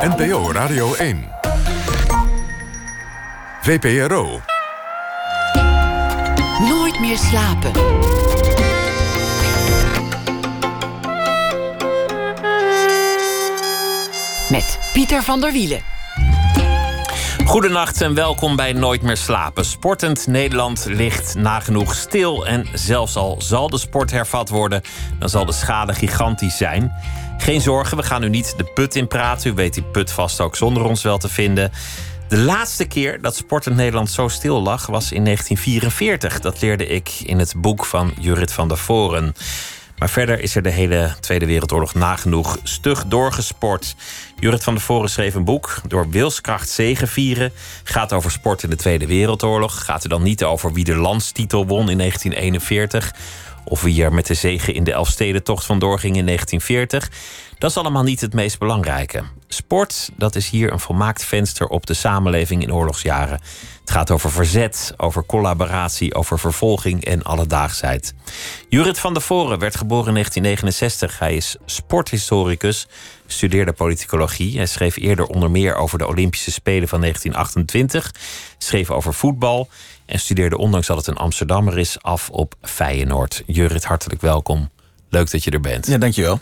NPO Radio 1. VPRO. Nooit meer slapen. Met Pieter van der Wielen. Goedenacht en welkom bij Nooit meer slapen. Sportend Nederland ligt nagenoeg stil. En zelfs al zal de sport hervat worden, dan zal de schade gigantisch zijn. Geen zorgen, we gaan u niet de put in praten. U weet die put vast ook zonder ons wel te vinden. De laatste keer dat Sportend Nederland zo stil lag was in 1944. Dat leerde ik in het boek van Jurit van der Voren. Maar verder is er de hele Tweede Wereldoorlog nagenoeg stug doorgesport. Jurit van der Voren schreef een boek, Door wilskracht zegevieren. Gaat over sport in de Tweede Wereldoorlog. Gaat er dan niet over wie de landstitel won in 1941... of wie er met de zegen in de Elfstedentocht vandoor ging in 1940... Dat is allemaal niet het meest belangrijke. Sport, dat is hier een volmaakt venster op de samenleving in oorlogsjaren. Het gaat over verzet, over collaboratie, over vervolging en alledaagsheid. Jurit van der Voren werd geboren in 1969. Hij is sporthistoricus, studeerde politicologie. Hij schreef eerder onder meer over de Olympische Spelen van 1928, schreef over voetbal en studeerde, ondanks dat het een Amsterdammer is, af op Feyenoord. Jurit, hartelijk welkom. Leuk dat je er bent. Ja, dankjewel.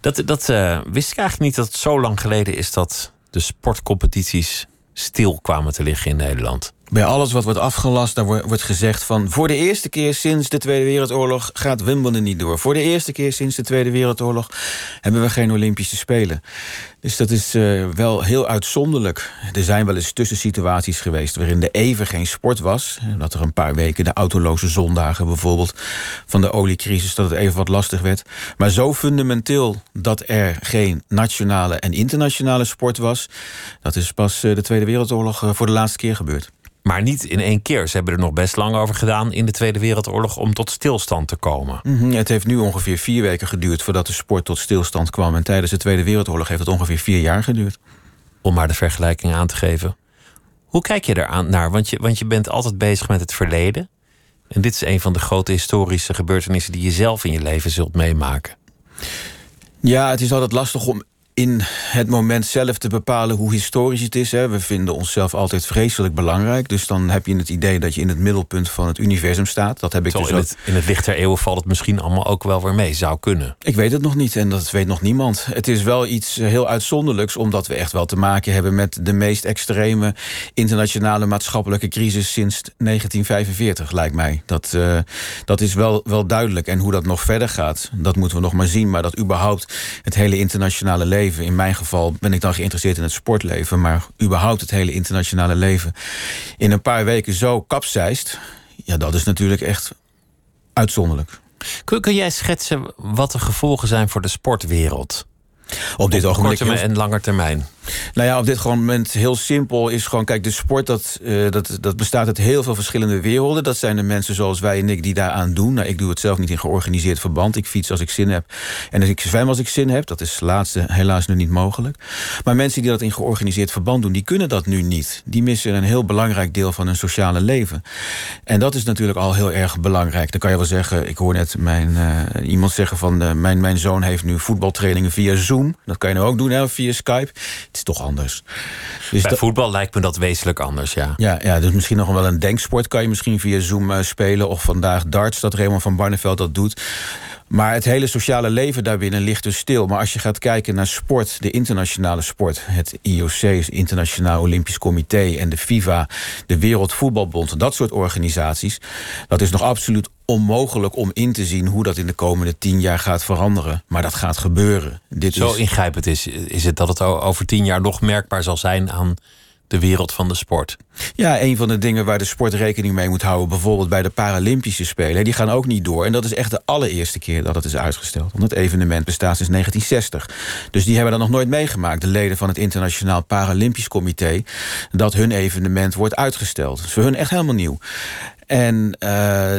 Dat, dat uh, wist ik eigenlijk niet dat het zo lang geleden is dat de sportcompetities stil kwamen te liggen in Nederland. Bij alles wat wordt afgelast, daar wordt gezegd van... voor de eerste keer sinds de Tweede Wereldoorlog gaat Wimbledon niet door. Voor de eerste keer sinds de Tweede Wereldoorlog hebben we geen Olympische Spelen. Dus dat is uh, wel heel uitzonderlijk. Er zijn wel eens tussensituaties geweest waarin er even geen sport was. Dat er een paar weken de autoloze zondagen bijvoorbeeld... van de oliecrisis, dat het even wat lastig werd. Maar zo fundamenteel dat er geen nationale en internationale sport was... dat is pas uh, de Tweede Wereldoorlog uh, voor de laatste keer gebeurd. Maar niet in één keer. Ze hebben er nog best lang over gedaan in de Tweede Wereldoorlog om tot stilstand te komen. Mm -hmm. Het heeft nu ongeveer vier weken geduurd voordat de sport tot stilstand kwam. En tijdens de Tweede Wereldoorlog heeft het ongeveer vier jaar geduurd. Om maar de vergelijking aan te geven. Hoe kijk je eraan naar? Want je, want je bent altijd bezig met het verleden. En dit is een van de grote historische gebeurtenissen die je zelf in je leven zult meemaken. Ja, het is altijd lastig om in het moment zelf te bepalen hoe historisch het is. Hè. We vinden onszelf altijd vreselijk belangrijk. Dus dan heb je het idee dat je in het middelpunt van het universum staat. Dat heb ik Zo, dus in, het, in het licht der eeuwen valt het misschien allemaal ook wel weer mee. Zou kunnen. Ik weet het nog niet en dat weet nog niemand. Het is wel iets heel uitzonderlijks... omdat we echt wel te maken hebben met de meest extreme... internationale maatschappelijke crisis sinds 1945, lijkt mij. Dat, uh, dat is wel, wel duidelijk. En hoe dat nog verder gaat, dat moeten we nog maar zien. Maar dat überhaupt het hele internationale leven in mijn geval ben ik dan geïnteresseerd in het sportleven... maar überhaupt het hele internationale leven... in een paar weken zo kapseist... ja, dat is natuurlijk echt uitzonderlijk. Kun, kun jij schetsen wat de gevolgen zijn voor de sportwereld? Op dit op ogenblik korte en lange termijn. Nou ja, op dit moment heel simpel is gewoon... kijk, de sport dat, uh, dat, dat bestaat uit heel veel verschillende werelden. Dat zijn de mensen zoals wij en ik die daaraan doen. Nou, ik doe het zelf niet in georganiseerd verband. Ik fiets als ik zin heb. En ik zwem als ik zin heb. Dat is laatste helaas nu niet mogelijk. Maar mensen die dat in georganiseerd verband doen... die kunnen dat nu niet. Die missen een heel belangrijk deel van hun sociale leven. En dat is natuurlijk al heel erg belangrijk. Dan kan je wel zeggen... ik hoor net mijn, uh, iemand zeggen van... Uh, mijn, mijn zoon heeft nu voetbaltrainingen via Zoom. Dat kan je nu ook doen, hè, via Skype is toch anders. Dus Bij voetbal lijkt me dat wezenlijk anders, ja. ja. Ja, dus misschien nog wel een denksport kan je misschien via Zoom uh, spelen. Of vandaag darts, dat Raymond van Barneveld dat doet. Maar het hele sociale leven daarbinnen ligt dus stil. Maar als je gaat kijken naar sport, de internationale sport... het IOC, het Internationaal Olympisch Comité... en de FIFA, de Wereldvoetbalbond, dat soort organisaties... dat is nog absoluut onmogelijk om in te zien... hoe dat in de komende tien jaar gaat veranderen. Maar dat gaat gebeuren. Dit Zo is... ingrijpend is, is het dat het over tien jaar nog merkbaar zal zijn... aan de wereld van de sport. Ja, een van de dingen waar de sport rekening mee moet houden... bijvoorbeeld bij de Paralympische Spelen, die gaan ook niet door. En dat is echt de allereerste keer dat het is uitgesteld. Want het evenement bestaat sinds 1960. Dus die hebben dat nog nooit meegemaakt. De leden van het Internationaal Paralympisch Comité... dat hun evenement wordt uitgesteld. Dat is voor hun echt helemaal nieuw. En uh,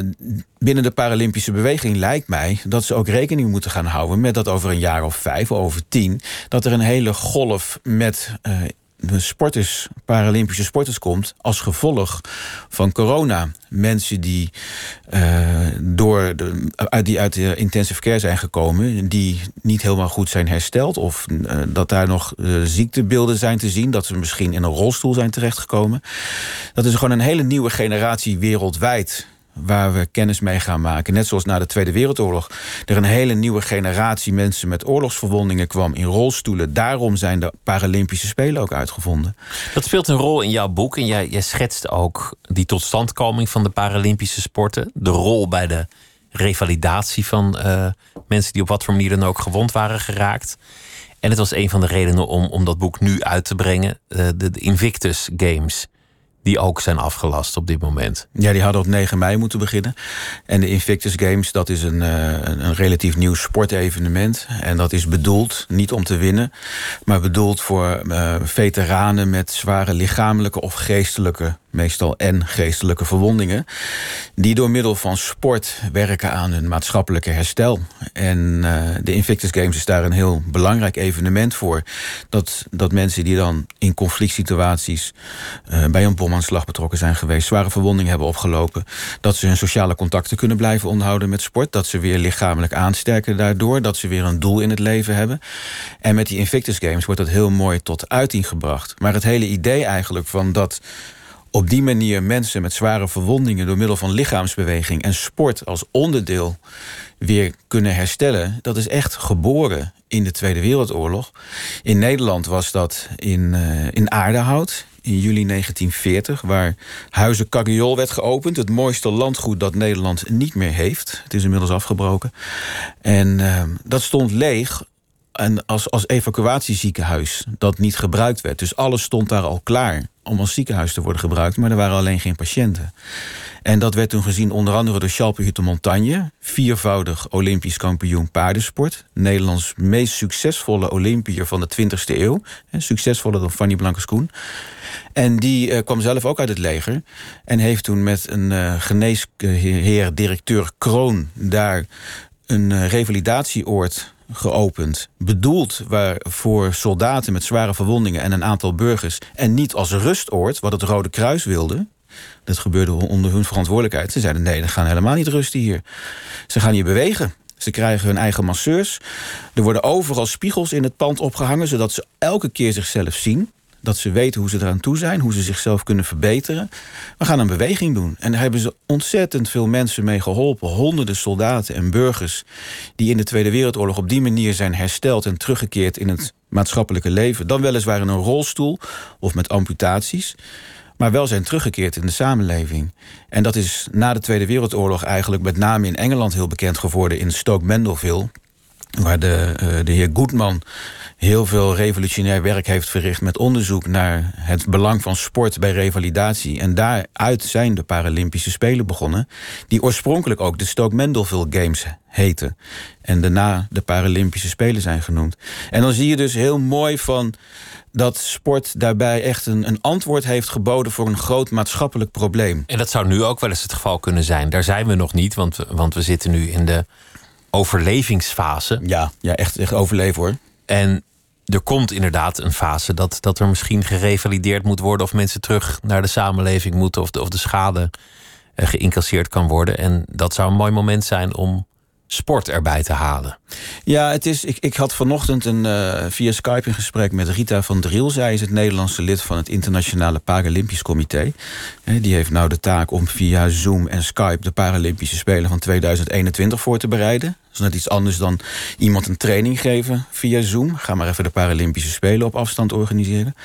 binnen de Paralympische beweging lijkt mij dat ze ook rekening moeten gaan houden met dat over een jaar of vijf, over tien, dat er een hele golf met de sporters, Paralympische sporters komt als gevolg van corona. Mensen die, uh, door de, uit, die uit de intensive care zijn gekomen, die niet helemaal goed zijn hersteld, of uh, dat daar nog uh, ziektebeelden zijn te zien, dat ze misschien in een rolstoel zijn terechtgekomen. Dat is gewoon een hele nieuwe generatie wereldwijd waar we kennis mee gaan maken. Net zoals na de Tweede Wereldoorlog er een hele nieuwe generatie mensen met oorlogsverwondingen kwam in rolstoelen. Daarom zijn de Paralympische Spelen ook uitgevonden. Dat speelt een rol in jouw boek en jij, jij schetst ook die totstandkoming van de Paralympische sporten. De rol bij de revalidatie van uh, mensen die op wat voor manier dan ook gewond waren geraakt. En het was een van de redenen om, om dat boek nu uit te brengen, de, de Invictus Games die ook zijn afgelast op dit moment. Ja, die hadden op 9 mei moeten beginnen. En de Invictus Games, dat is een, een, een relatief nieuw sportevenement. En dat is bedoeld, niet om te winnen... maar bedoeld voor uh, veteranen met zware lichamelijke of geestelijke meestal en geestelijke verwondingen, die door middel van sport werken aan hun maatschappelijke herstel. En uh, de Invictus Games is daar een heel belangrijk evenement voor. Dat, dat mensen die dan in conflict situaties uh, bij een bomaanslag betrokken zijn geweest, zware verwondingen hebben opgelopen, dat ze hun sociale contacten kunnen blijven onderhouden met sport, dat ze weer lichamelijk aansterken daardoor, dat ze weer een doel in het leven hebben. En met die Invictus Games wordt dat heel mooi tot uiting gebracht. Maar het hele idee eigenlijk van dat op die manier mensen met zware verwondingen door middel van lichaamsbeweging en sport als onderdeel weer kunnen herstellen, dat is echt geboren in de Tweede Wereldoorlog. In Nederland was dat in, uh, in Aardehout in juli 1940, waar Huizen Carriol werd geopend. Het mooiste landgoed dat Nederland niet meer heeft. Het is inmiddels afgebroken. En uh, dat stond leeg en als, als evacuatieziekenhuis dat niet gebruikt werd. Dus alles stond daar al klaar om als ziekenhuis te worden gebruikt, maar er waren alleen geen patiënten. En dat werd toen gezien onder andere door Schalpe Hutte Montagne, viervoudig Olympisch kampioen paardensport, Nederlands meest succesvolle Olympier van de 20e eeuw, succesvoller dan Fanny Blankers-Koen. En die uh, kwam zelf ook uit het leger en heeft toen met een uh, geneesheer, directeur Kroon, daar een uh, revalidatieoord geopend. Bedoeld voor soldaten met zware verwondingen en een aantal burgers. En niet als rustoord, wat het Rode Kruis wilde. Dat gebeurde onder hun verantwoordelijkheid. Ze zeiden: nee, ze gaan helemaal niet rusten hier. Ze gaan hier bewegen. Ze krijgen hun eigen masseurs. Er worden overal spiegels in het pand opgehangen, zodat ze elke keer zichzelf zien. Dat ze weten hoe ze eraan toe zijn, hoe ze zichzelf kunnen verbeteren. We gaan een beweging doen. En daar hebben ze ontzettend veel mensen mee geholpen. Honderden soldaten en burgers die in de Tweede Wereldoorlog op die manier zijn hersteld en teruggekeerd in het maatschappelijke leven. Dan weliswaar in een rolstoel of met amputaties. Maar wel zijn teruggekeerd in de samenleving. En dat is na de Tweede Wereldoorlog eigenlijk met name in Engeland heel bekend geworden in Stoke Mandeville. Waar de, uh, de heer Goodman heel veel revolutionair werk heeft verricht met onderzoek naar het belang van sport bij revalidatie. En daaruit zijn de Paralympische Spelen begonnen, die oorspronkelijk ook de Stoke Mandeville Games heten. En daarna de Paralympische Spelen zijn genoemd. En dan zie je dus heel mooi van dat sport daarbij echt een, een antwoord heeft geboden voor een groot maatschappelijk probleem. En dat zou nu ook wel eens het geval kunnen zijn. Daar zijn we nog niet, want, want we zitten nu in de overlevingsfase. Ja, ja echt, echt overleven hoor. En er komt inderdaad een fase dat, dat er misschien gerevalideerd moet worden of mensen terug naar de samenleving moeten of de, of de schade uh, geïncasseerd kan worden. En dat zou een mooi moment zijn om sport erbij te halen. Ja, het is, ik, ik had vanochtend een, uh, via Skype een gesprek met Rita van Driel. Zij is het Nederlandse lid van het Internationale Paralympisch Comité. Die heeft nou de taak om via Zoom en Skype de Paralympische Spelen van 2021 voor te bereiden. Dat is net iets anders dan iemand een training geven via Zoom. Ga maar even de Paralympische Spelen op afstand organiseren.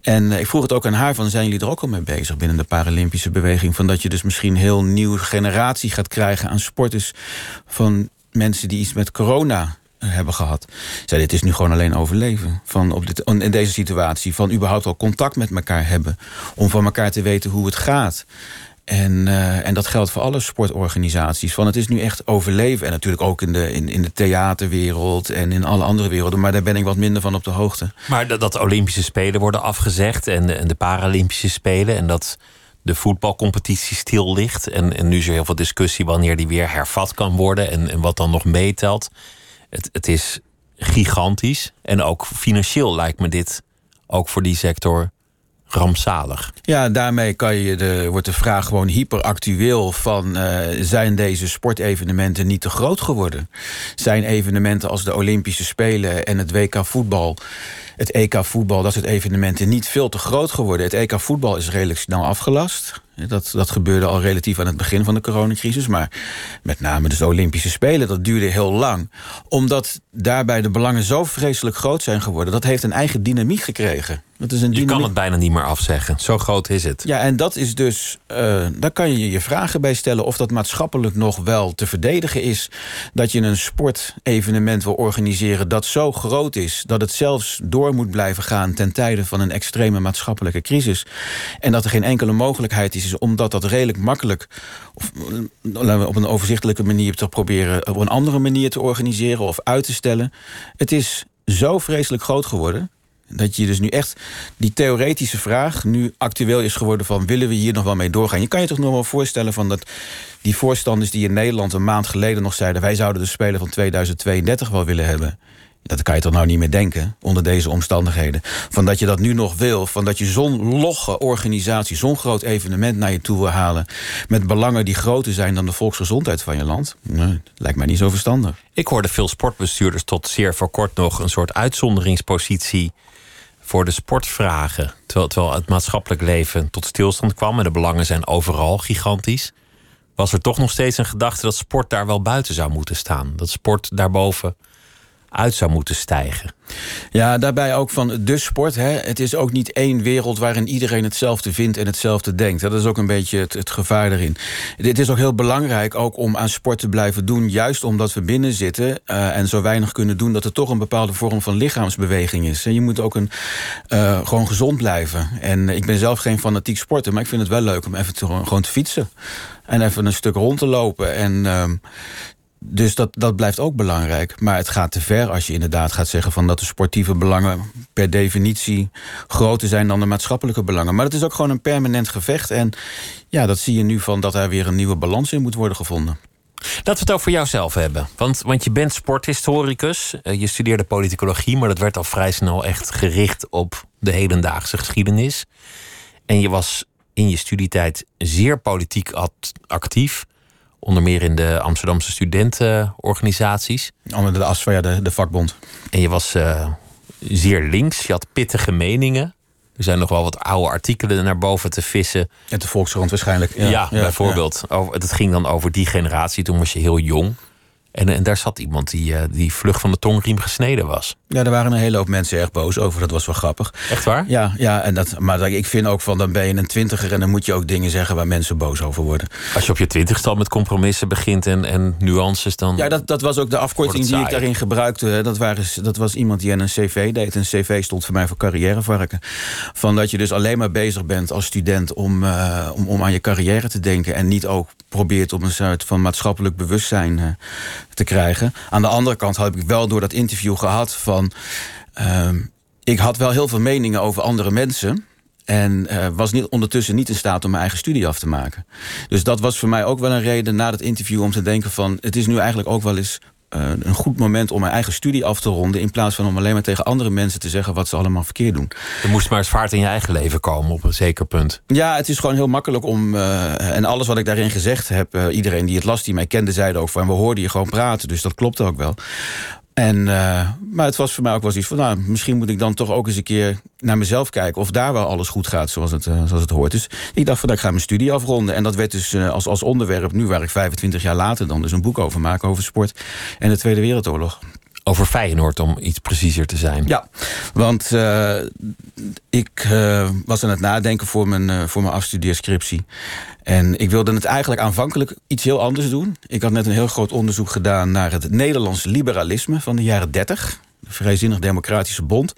En uh, ik vroeg het ook aan haar van, zijn jullie er ook al mee bezig binnen de Paralympische beweging? Van dat je dus misschien een heel nieuwe generatie gaat krijgen aan sporters van mensen die iets met corona hebben gehad. Zei, dit is nu gewoon alleen overleven. Van op dit, in deze situatie. Van überhaupt al contact met elkaar hebben. Om van elkaar te weten hoe het gaat. En, uh, en dat geldt voor alle sportorganisaties. Van het is nu echt overleven. En natuurlijk ook in de, in, in de theaterwereld en in alle andere werelden. Maar daar ben ik wat minder van op de hoogte. Maar dat, dat de Olympische Spelen worden afgezegd en de, en de Paralympische Spelen. En dat de voetbalcompetitie stil ligt. En, en nu is er heel veel discussie wanneer die weer hervat kan worden. En, en wat dan nog meetelt. Het, het is gigantisch. En ook financieel lijkt me dit ook voor die sector rampzalig. Ja, daarmee kan je de, wordt de vraag gewoon hyperactueel van... Uh, zijn deze sportevenementen niet te groot geworden? Zijn evenementen als de Olympische Spelen en het WK voetbal... het EK voetbal, dat soort evenementen niet veel te groot geworden? Het EK voetbal is redelijk snel afgelast. Dat, dat gebeurde al relatief aan het begin van de coronacrisis. Maar met name dus de Olympische Spelen, dat duurde heel lang. Omdat daarbij de belangen zo vreselijk groot zijn geworden. Dat heeft een eigen dynamiek gekregen. Dat is een je kan het bijna niet meer afzeggen. Zo groot is het. Ja, en dat is dus. Uh, daar kan je je vragen bij stellen of dat maatschappelijk nog wel te verdedigen is. Dat je een sportevenement wil organiseren dat zo groot is. dat het zelfs door moet blijven gaan ten tijde van een extreme maatschappelijke crisis. En dat er geen enkele mogelijkheid is, omdat dat redelijk makkelijk. Of, laten we op een overzichtelijke manier te proberen. op een andere manier te organiseren of uit te stellen. Het is zo vreselijk groot geworden dat je dus nu echt die theoretische vraag nu actueel is geworden van willen we hier nog wel mee doorgaan? Je kan je toch nog wel voorstellen van dat die voorstanders die in Nederland een maand geleden nog zeiden wij zouden de Spelen van 2032 wel willen hebben. Dat kan je toch nou niet meer denken onder deze omstandigheden. Van dat je dat nu nog wil. Van dat je zo'n logge organisatie, zo'n groot evenement naar je toe wil halen. Met belangen die groter zijn dan de volksgezondheid van je land. Nee, lijkt mij niet zo verstandig. Ik hoorde veel sportbestuurders tot zeer voor kort nog een soort uitzonderingspositie voor de sportvragen. Terwijl, terwijl het maatschappelijk leven tot stilstand kwam en de belangen zijn overal gigantisch. Was er toch nog steeds een gedachte dat sport daar wel buiten zou moeten staan? Dat sport daarboven uit zou moeten stijgen. Ja, daarbij ook van de sport. Hè. Het is ook niet één wereld waarin iedereen hetzelfde vindt en hetzelfde denkt. Dat is ook een beetje het, gevaar erin. Dit is ook heel belangrijk ook om aan sport te blijven doen. Juist omdat we binnen zitten uh, en zo weinig kunnen doen... dat er toch een bepaalde vorm van lichaamsbeweging is. En je moet ook een, uh, gewoon gezond blijven. En ik ben zelf geen fanatiek sporter, maar ik vind het wel leuk om even te, gewoon te fietsen. En even een stuk rond te lopen. En uh, dus dat, dat blijft ook belangrijk. Maar het gaat te ver als je inderdaad gaat zeggen... Van dat de sportieve belangen per definitie groter zijn... dan de maatschappelijke belangen. Maar het is ook gewoon een permanent gevecht. En ja, dat zie je nu van dat er weer een nieuwe balans in moet worden gevonden. Laten we het over jouzelf hebben. Want, want je bent sporthistoricus. Eh, je studeerde politicologie, maar dat werd al vrij snel echt gericht op de hedendaagse geschiedenis. En je was in je studietijd zeer politiek actief. Onder meer in de Amsterdamse studentenorganisaties. Onder de ASFA, ja, de, de vakbond. En je was uh, zeer links. Je had pittige meningen. Er zijn nog wel wat oude artikelen naar boven te vissen. En de Volkskrant waarschijnlijk. Ja, ja, bijvoorbeeld. Ja. Over, het ging dan over die generatie. Toen was je heel jong. En, en daar zat iemand die, uh, die vlug van de tongriem gesneden was. Ja, er waren een hele hoop mensen erg boos over. Dat was wel grappig. Echt waar? Ja, ja en dat, maar ik vind ook van dan ben je een twintiger... en dan moet je ook dingen zeggen waar mensen boos over worden. Als je op je twintigste al met compromissen begint en, en nuances dan... Ja, dat, dat was ook de afkorting die ik daarin gebruikte. Dat, waren, dat was iemand die aan een cv deed. Een cv stond voor mij voor carrièrevarken. Van dat je dus alleen maar bezig bent als student... om, uh, om, om aan je carrière te denken... en niet ook probeert om een soort van maatschappelijk bewustzijn uh, te krijgen. Aan de andere kant had ik wel door dat interview gehad van... Uh, ik had wel heel veel meningen over andere mensen... En uh, was niet, ondertussen niet in staat om mijn eigen studie af te maken. Dus dat was voor mij ook wel een reden na dat interview om te denken van... het is nu eigenlijk ook wel eens uh, een goed moment om mijn eigen studie af te ronden... in plaats van om alleen maar tegen andere mensen te zeggen... wat ze allemaal verkeerd doen. Er moest maar eens vaart in je eigen leven komen op een zeker punt. Ja, het is gewoon heel makkelijk om... Uh, en alles wat ik daarin gezegd heb... Uh, iedereen die het las, die mij kende, zeiden ook van... we hoorden je gewoon praten, dus dat klopt ook wel. En, uh, maar het was voor mij ook wel iets van... nou, misschien moet ik dan toch ook eens een keer naar mezelf kijken... of daar wel alles goed gaat zoals het, uh, zoals het hoort. Dus ik dacht van, nou, ik ga mijn studie afronden. En dat werd dus uh, als, als onderwerp, nu waar ik 25 jaar later... dan dus een boek over maken over sport en de Tweede Wereldoorlog. Over Feyenoord, om iets preciezer te zijn. Ja, want uh, ik uh, was aan het nadenken voor mijn, uh, voor mijn afstudeerscriptie. En ik wilde het eigenlijk aanvankelijk iets heel anders doen. Ik had net een heel groot onderzoek gedaan naar het Nederlands liberalisme van de jaren 30 de Vrijzinnig Democratische Bond.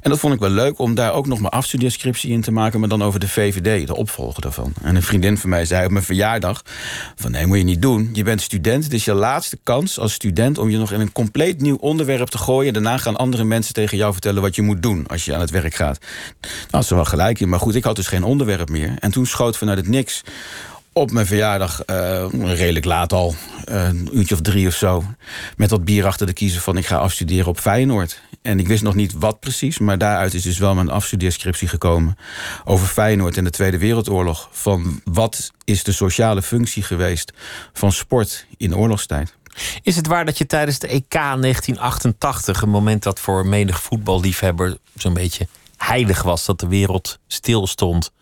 En dat vond ik wel leuk om daar ook nog mijn afstudeerscriptie in te maken... maar dan over de VVD, de opvolger daarvan. En een vriendin van mij zei op mijn verjaardag... van nee, moet je niet doen. Je bent student, het is je laatste kans als student... om je nog in een compleet nieuw onderwerp te gooien. Daarna gaan andere mensen tegen jou vertellen wat je moet doen... als je aan het werk gaat. Nou, ze wel gelijk in, maar goed, ik had dus geen onderwerp meer. En toen schoot vanuit het niks op mijn verjaardag, uh, redelijk laat al, uh, een uurtje of drie of zo... met wat bier achter de kiezer van ik ga afstuderen op Feyenoord. En ik wist nog niet wat precies, maar daaruit is dus wel mijn afstudeerscriptie gekomen over Feyenoord en de Tweede Wereldoorlog. Van wat is de sociale functie geweest van sport in oorlogstijd? Is het waar dat je tijdens de EK 1988, een moment dat voor menig voetballiefhebber zo'n beetje heilig was, dat de wereld stil stond,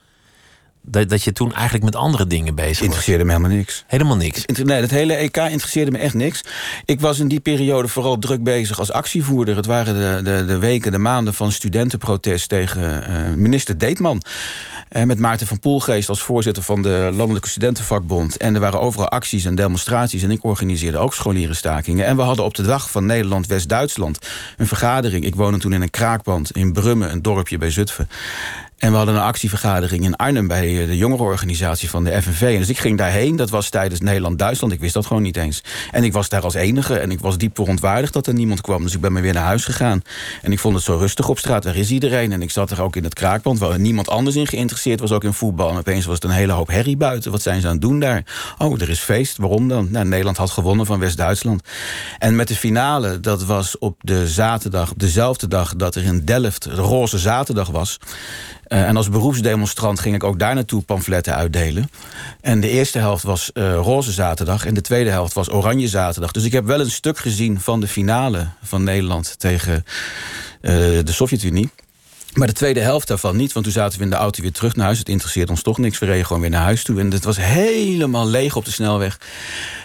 dat, dat je toen eigenlijk met andere dingen bezig was. Interesseerde me helemaal niks. Helemaal niks. Nee, het hele EK interesseerde me echt niks. Ik was in die periode vooral druk bezig als actievoerder. Het waren de, de, de weken, de maanden van studentenprotest tegen uh, minister Deetman. Uh, met Maarten van Poelgeest als voorzitter van de Landelijke Studentenvakbond. En er waren overal acties en demonstraties. En ik organiseerde ook scholierenstakingen. En we hadden op de dag van Nederland-West-Duitsland een vergadering. Ik woonde toen in een kraakband in Brummen, een dorpje bij Zutphen. En we hadden een actievergadering in Arnhem bij eh, de jongerenorganisatie van de FNV. En dus ik ging daarheen. Dat was tijdens Nederland-Duitsland. Ik wist dat gewoon niet eens. En ik was daar als enige. En ik was diep verontwaardigd dat er niemand kwam. Dus ik ben maar weer naar huis gegaan. En ik vond het zo rustig op straat. Waar is iedereen? En ik zat er ook in het kraakband. Waar niemand anders in geïnteresseerd was. Ook in voetbal. En opeens was het een hele hoop herrie buiten. Wat zijn ze aan het doen daar? Oh, er is feest. Waarom dan? Nou, Nederland had gewonnen van West-Duitsland. En met de finale, dat was op de zaterdag. Op dezelfde dag dat er in Delft de roze zaterdag was. Uh, en als beroepsdemonstrant ging ik ook daar naartoe pamfletten uitdelen. En de eerste helft was uh, Roze Zaterdag en de tweede helft was Oranje Zaterdag. Dus ik heb wel een stuk gezien van de finale van Nederland tegen uh, de Sovjet-Unie. Maar de tweede helft daarvan niet, want toen zaten we in de auto weer terug naar huis. Het interesseert ons toch niks. We reden gewoon weer naar huis toe. En het was helemaal leeg op de snelweg.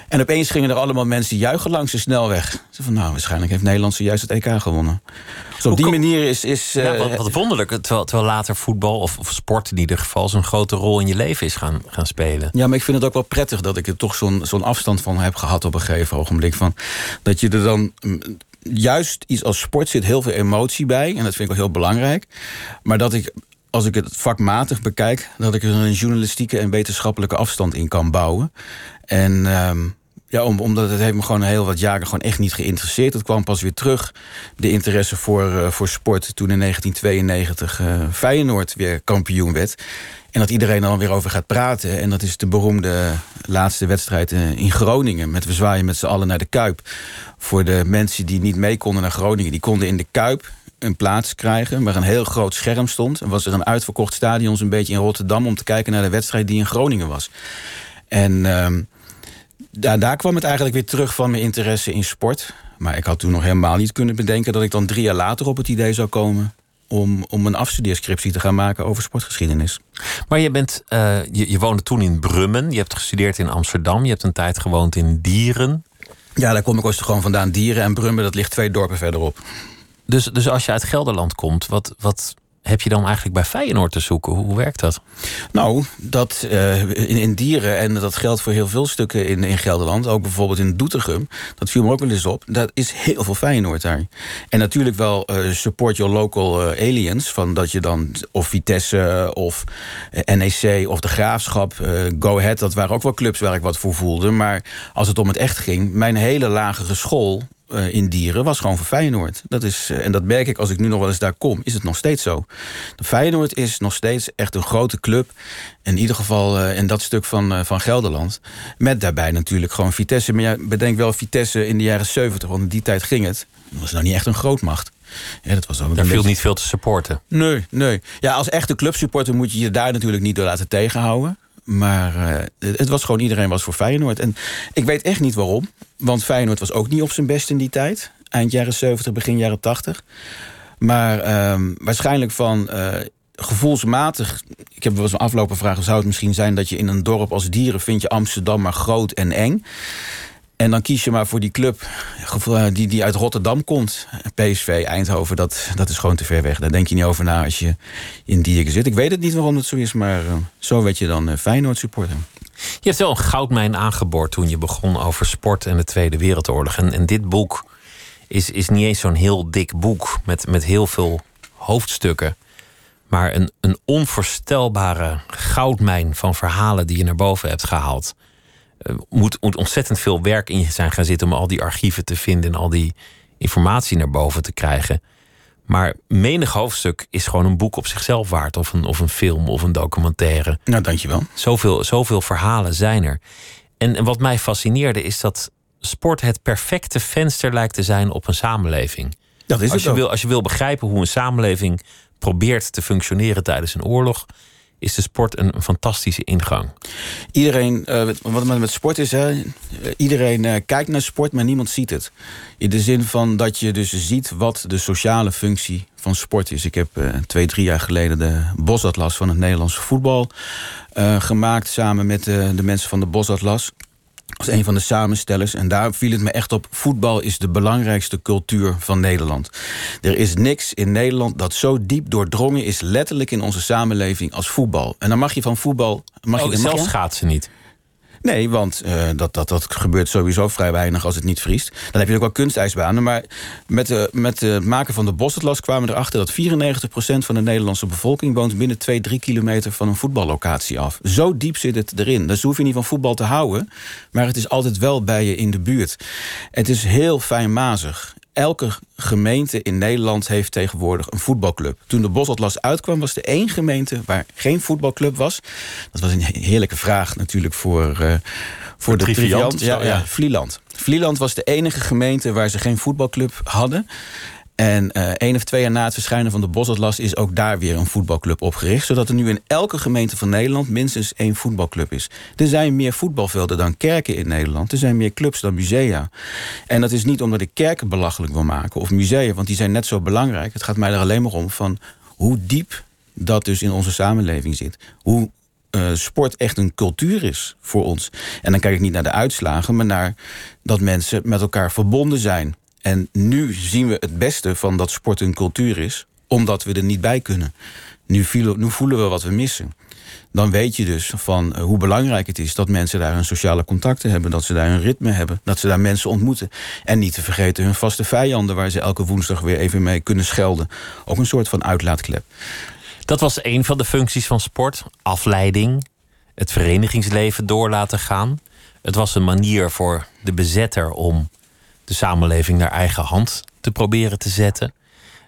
En opeens gingen er allemaal mensen juichen langs de snelweg. Ze van, nou, waarschijnlijk heeft Nederland zojuist het EK gewonnen. Dus op die manier is... is ja, wat, wat wonderlijk, terwijl, terwijl later voetbal of, of, sport in ieder geval... zo'n grote rol in je leven is gaan, gaan spelen. Ja, maar ik vind het ook wel prettig dat ik er toch zo'n zo'n afstand van heb gehad... op een gegeven ogenblik. Van, dat je er dan juist iets als sport zit heel veel emotie bij. En dat vind ik wel heel belangrijk. Maar dat ik als ik het vakmatig bekijk, dat ik er een journalistieke en wetenschappelijke afstand in kan bouwen. En um, ja, om, omdat het heeft me gewoon heel wat jaren gewoon echt niet geïnteresseerd. Het kwam pas weer terug, de interesse voor, uh, voor sport... toen in 1992 uh, Feyenoord weer kampioen werd. En dat iedereen er dan weer over gaat praten. En dat is de beroemde laatste wedstrijd uh, in Groningen. Met we zwaaien met z'n allen naar de Kuip. Voor de mensen die niet mee konden naar Groningen. Die konden in de Kuip een plaats krijgen waar een heel groot scherm stond. En was er een uitverkocht stadion een beetje in Rotterdam... om te kijken naar de wedstrijd die in Groningen was. En... Uh, daar, daar kwam het eigenlijk weer terug van mijn interesse in sport. Maar ik had toen nog helemaal niet kunnen bedenken... dat ik dan drie jaar later op het idee zou komen... om, om een afstudeerscriptie te gaan maken over sportgeschiedenis. Maar je, bent, uh, je, je woonde toen in Brummen. Je hebt gestudeerd in Amsterdam. Je hebt een tijd gewoond in Dieren. Ja, daar kom ik ooit gewoon vandaan. Dieren en Brummen, dat ligt twee dorpen verderop. Dus, dus als je uit Gelderland komt, wat, wat heb je dan eigenlijk bij Feyenoord te zoeken? Hoe, werkt dat? Nou, dat uh, in, dieren, en dat geldt voor heel veel stukken in, in Gelderland... ook bijvoorbeeld in Doetinchem, dat viel me ook wel eens op... dat is heel veel Feyenoord daar. En natuurlijk wel uh, support your local uh, aliens... van dat je dan of Vitesse of NEC of de Graafschap... Go Ahead, dat waren ook wel clubs waar ik wat voor voelde. Maar als het om het echt ging, mijn hele lagere school uh, in Dieren was gewoon voor Feyenoord. Dat is, uh, en dat merk ik als ik nu nog wel eens daar kom, is het nog steeds zo. De Feyenoord is nog steeds echt een grote club. In ieder geval uh, in dat stuk van, van Gelderland. Met daarbij natuurlijk gewoon Vitesse. Maar ja, bedenk wel Vitesse in de jaren 70, want in die tijd ging het. Dat was nou niet echt een grootmacht. Ja, dat was daar viel beetje... niet veel te supporten. Nee, nee. Ja, als echte clubsupporter moet je je daar natuurlijk niet door laten tegenhouden. Maar uh, het was gewoon, iedereen was voor Feyenoord. En ik weet echt niet waarom. Want Feyenoord was ook niet op zijn best in die tijd. Eind jaren 70, begin jaren 80. Maar uh, waarschijnlijk van uh, gevoelsmatig... Ik heb wel eens een aflopen vragen... zou het misschien zijn dat je in een dorp als Dieren... vind je Amsterdam maar groot en eng... En dan kies je maar voor die club eh, die, die uit Rotterdam komt. PSV, Eindhoven, dat, dat is gewoon te ver weg. Daar denk je niet over na als je in Dierken zit. Ik weet het niet waarom het zo is, maar uh, zo werd je dan uh, Feyenoord supporter. Je hebt wel een goudmijn aangeboord toen je begon over sport en de Tweede Wereldoorlog. En, en dit boek is, is niet eens zo'n heel dik boek met, met heel veel hoofdstukken. Maar een, een onvoorstelbare goudmijn van verhalen die je naar boven hebt gehaald. Uh, moet, moet ontzettend veel werk in je zijn gaan zitten om al die archieven te vinden en al die informatie naar boven te krijgen. Maar menig hoofdstuk is gewoon een boek op zichzelf waard. Of een, of een film of een documentaire. Nou, dankjewel. Zoveel, zoveel verhalen zijn er. En, en wat mij fascineerde is dat sport het perfecte venster lijkt te zijn op een samenleving. Dat is als, het je ook. wil, als je wil begrijpen hoe een samenleving probeert te functioneren tijdens een oorlog, is de sport een, fantastische ingang. Iedereen, eh, wat het met sport is, hè, eh, iedereen eh, kijkt naar sport, maar niemand ziet het. In de zin van dat je dus ziet wat de sociale functie van sport is. Ik heb twee, drie jaar geleden de Bosatlas van het Nederlandse voetbal gemaakt... samen met de mensen van de Bosatlas. Was een van de samenstellers. En daar viel het me echt op. Voetbal is de belangrijkste cultuur van Nederland. Er is niks in Nederland dat zo diep doordrongen is... letterlijk in onze samenleving als voetbal. En dan mag je van voetbal... Mag je, Oh, mag zelfs je- schaatsen niet. Nee, want eh, dat, dat, dat gebeurt sowieso vrij weinig als het niet vriest. Dan heb je ook wel kunstijsbanen. Maar met, de, met het maken van de Bosatlas kwamen we erachter... dat 94% van de Nederlandse bevolking woont binnen 2, 3 kilometer van een voetballocatie af. Zo diep zit het erin. Dus hoef je niet van voetbal te houden. Maar het is altijd wel bij je in de buurt. Het is heel fijnmazig. Elke gemeente in Nederland heeft tegenwoordig een voetbalclub. Toen de Bosatlas uitkwam, was er één gemeente waar geen voetbalclub was. Dat was een heerlijke vraag natuurlijk voor, eh, voor de Triviant ja, ja. Vlieland. Vlieland was de enige gemeente waar ze geen voetbalclub hadden. En eh één of twee jaar na het verschijnen van de Bosatlas... is ook daar weer een voetbalclub opgericht. Zodat er nu in elke gemeente van Nederland minstens één voetbalclub is. Er zijn meer voetbalvelden dan kerken in Nederland. Er zijn meer clubs dan musea. En dat is niet omdat ik kerken belachelijk wil maken... of musea, want die zijn net zo belangrijk. Het gaat mij er alleen maar om van hoe diep dat dus in onze samenleving zit. Hoe eh, sport echt een cultuur is voor ons. En dan kijk ik niet naar de uitslagen, maar naar dat mensen met elkaar verbonden zijn. En nu zien we het beste van dat sport een cultuur is, omdat we er niet bij kunnen. Nu, voelen we wat we missen. Dan weet je dus van eh, hoe belangrijk het is dat mensen daar hun sociale contacten hebben, dat ze daar een ritme hebben, dat ze daar mensen ontmoeten. En niet te vergeten hun vaste vijanden, waar ze elke woensdag weer even mee kunnen schelden. Ook een soort van uitlaatklep. Dat was een van de functies van sport. Afleiding, het verenigingsleven door laten gaan. Het was een manier voor de bezetter om de samenleving naar eigen hand te proberen te zetten.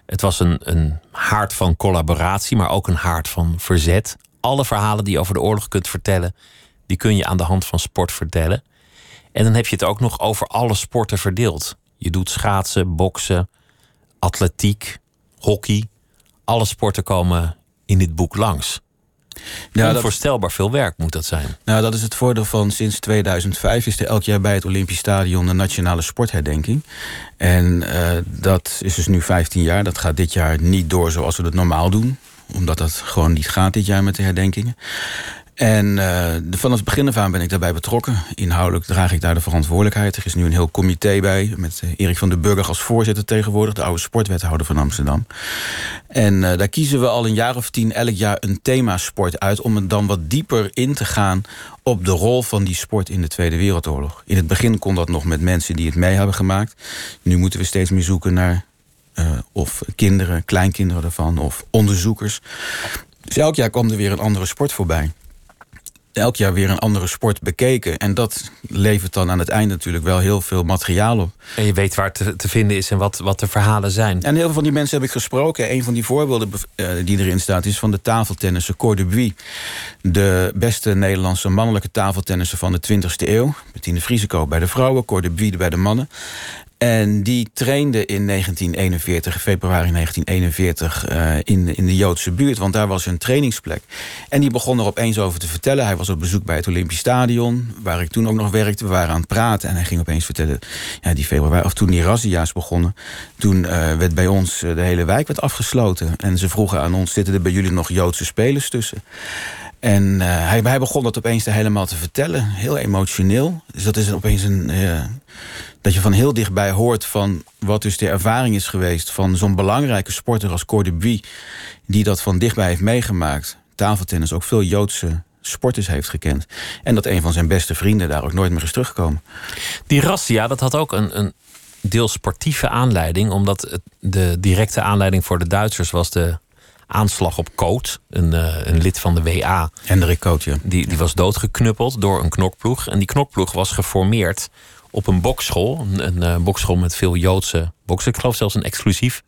Het was een, een haard van collaboratie, maar ook een haard van verzet. Alle verhalen die je over de oorlog kunt vertellen, die kun je aan de hand van sport vertellen. En dan heb je het ook nog over alle sporten verdeeld. Je doet schaatsen, boksen, atletiek, hockey. Alle sporten komen in dit boek langs. Ja, dat, Onvoorstelbaar veel werk moet dat zijn. Nou, dat is het voordeel van sinds 2005 is er elk jaar bij het Olympisch Stadion een nationale sportherdenking. En eh, dat is dus nu 15 jaar. Dat gaat dit jaar niet door zoals we het normaal doen. Omdat dat gewoon niet gaat dit jaar met de herdenkingen. En de- vanaf het begin af aan ben ik daarbij betrokken. Inhoudelijk draag ik daar de verantwoordelijkheid. Er is nu een heel comité bij. Met eh, Erik van den Burger als voorzitter tegenwoordig. De oude sportwethouder van Amsterdam. En eh, daar kiezen we al een jaar of tien elk jaar een themasport uit... om het dan wat dieper in te gaan op de rol van die sport in de Tweede Wereldoorlog. In het begin kon dat nog met mensen die het mee hebben gemaakt. Nu moeten we steeds meer zoeken naar of kinderen, kleinkinderen ervan... of onderzoekers. Dus elk jaar kwam er weer een andere sport voorbij elk jaar weer een andere sport bekeken. En dat levert dan aan het einde natuurlijk wel heel veel materiaal op. En je weet waar het te, te vinden is en wat, wat de verhalen zijn. En heel veel van die mensen heb ik gesproken. Een van die voorbeelden eh, die erin staat is van de tafeltennisser Cor de Buis. De beste Nederlandse mannelijke tafeltennisser van de 20e eeuw. Bettine Vriesekoop bij de vrouwen, Cor de bij de mannen. En die trainde in 1941, februari 1941, eh, in, in de Joodse buurt. Want daar was hun trainingsplek. En die begon er opeens over te vertellen. Hij was op bezoek bij het Olympisch Stadion, waar ik toen ook nog werkte. We waren aan het praten en hij ging opeens vertellen... Ja, die februari, of toen die razzia's begonnen... toen eh, werd bij ons eh, de hele wijk werd afgesloten. En ze vroegen aan ons, zitten er bij jullie nog Joodse spelers tussen? En hij, hij begon dat opeens helemaal te vertellen. Heel emotioneel. Dus dat is opeens een... dat je van heel dichtbij hoort van wat dus de ervaring is geweest... van zo'n belangrijke sporter als Cor de die dat van dichtbij heeft meegemaakt. Tafeltennis ook veel Joodse sporters heeft gekend. En dat een van zijn beste vrienden daar ook nooit meer is teruggekomen. Die razzia, dat had ook een, een deel sportieve aanleiding. Omdat het, de directe aanleiding voor de Duitsers was de aanslag op Koot. Een, eh, een lid van de WA. Hendrik Kootje. Die, die was doodgeknuppeld door een knokploeg. En die knokploeg was geformeerd op een bokschool. Een, eh, bokschool met veel Joodse boksen. Ik geloof zelfs een exclusief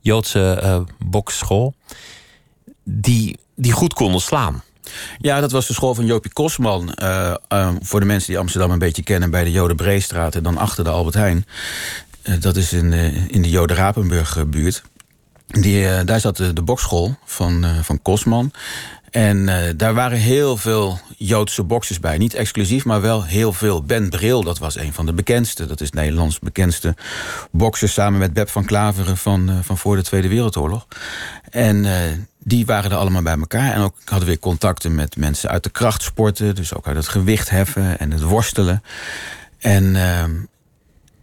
Joodse eh bokschool. Die, die goed konden slaan. Ja, dat was de school van Jopie Kosman. Eh, voor de mensen die Amsterdam een beetje kennen... bij de Joden Breestraat en dan achter de Albert Heijn. dat is in, in de Jode Rapenburg buurt. Die, daar zat de, de bokschool van, van Kosman. En daar waren heel veel Joodse boxers bij. Niet exclusief, maar wel heel veel. Ben Bril, dat was een van de bekendste. Dat is Nederlands bekendste bokser... samen met Beb van Klaveren van, van voor de Tweede Wereldoorlog. En die waren er allemaal bij elkaar. En ook hadden we contacten met mensen uit de krachtsporten. Dus ook uit het gewichtheffen en het worstelen. En uh,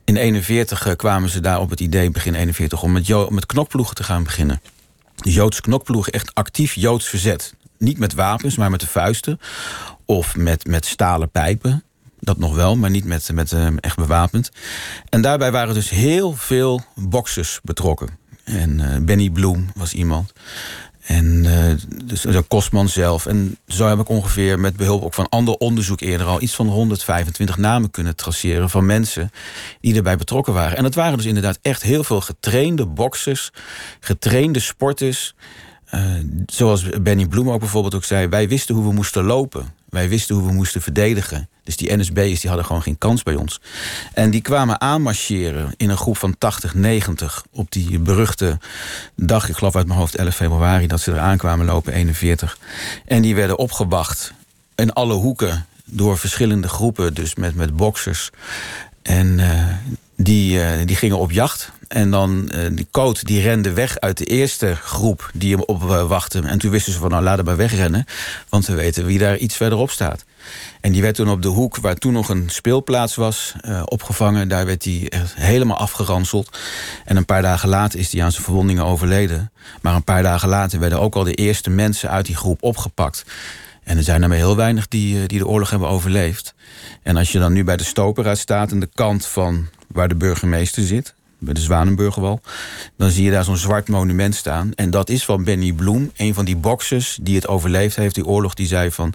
in 41 eh, kwamen ze daar op het idee, begin 41, om met, met knokploegen te gaan beginnen. De Joodse knokploegen, echt actief Joods verzet. Niet met wapens, maar met de vuisten. Of met, met stalen pijpen. Dat nog wel, maar niet met, met uh, echt bewapend. En daarbij waren dus heel veel boxers betrokken. En uh, Benny Bloem was iemand. En uh, dus Kostman zelf. En zo heb ik ongeveer met behulp ook van ander onderzoek eerder al iets van 125 namen kunnen traceren van mensen die erbij betrokken waren. En dat waren dus inderdaad echt heel veel getrainde boxers, getrainde sporters. Uh, zoals Benny Bloem ook bijvoorbeeld ook zei, wij wisten hoe we moesten lopen. Wij wisten hoe we moesten verdedigen. Dus die NSB'ers die hadden gewoon geen kans bij ons. En die kwamen aanmarcheren in een groep van 80, 90... op die beruchte dag, ik geloof uit mijn hoofd 11 februari... dat ze er aankwamen lopen, 41. En die werden opgewacht in alle hoeken door verschillende groepen. Dus met, met boxers. En uh, die, uh, die gingen op jacht. En dan uh, die coat die rende weg uit de eerste groep die hem opwachtte. En toen wisten ze van nou laat hem maar wegrennen. Want we weten wie daar iets verderop staat. En die werd toen op de hoek, waar toen nog een speelplaats was, uh, opgevangen. Daar werd hij helemaal afgeranseld. En een paar dagen later is hij aan zijn verwondingen overleden. Maar een paar dagen later werden ook al de eerste mensen uit die groep opgepakt. En er zijn er maar heel weinig die, die de oorlog hebben overleefd. En als je dan nu bij de Stopera staat... aan de kant van waar de burgemeester zit bij de Zwanenburgerwal. Dan zie je daar zo'n zwart monument staan. En dat is van Benny Bloem, een van die boxers die het overleefd heeft, die oorlog. Die zei van,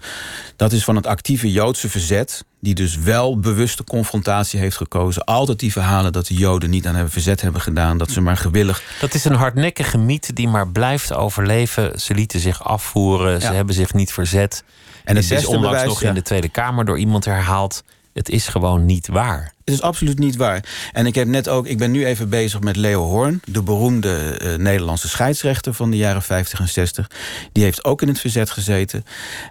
dat is van het actieve Joodse verzet... die dus wel bewuste confrontatie heeft gekozen. Altijd die verhalen dat de Joden niet aan hebben verzet hebben gedaan. Dat ze maar gewillig... Dat is een hardnekkige mythe die maar blijft overleven. Ze lieten zich afvoeren, ze hebben zich niet verzet. En het is onlangs bewijs, nog in de Tweede Kamer door iemand herhaald... Het is gewoon niet waar. Het is absoluut niet waar. En ik heb net ook, ik ben nu even bezig met Leo Hoorn, de beroemde uh, Nederlandse scheidsrechter van de jaren 50 en 60. Die heeft ook in het verzet gezeten.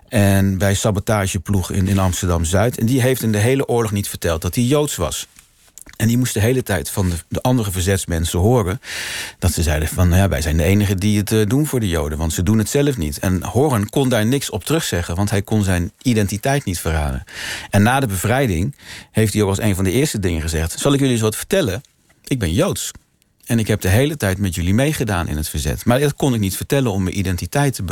En bij sabotageploeg in, in Amsterdam Zuid. En die heeft in de hele oorlog niet verteld dat hij Joods was. En die moest de hele tijd van de, de, andere verzetsmensen horen... dat ze zeiden van, nou ja, wij zijn de enigen die het uh, doen voor de Joden... want ze doen het zelf niet. En Horen kon daar niks op terugzeggen... want hij kon zijn identiteit niet verraden. En na de bevrijding heeft hij ook als een van de eerste dingen gezegd... zal ik jullie eens wat vertellen? Ik ben Joods. En ik heb de hele tijd met jullie meegedaan in het verzet. Maar dat kon ik niet vertellen om mijn identiteit te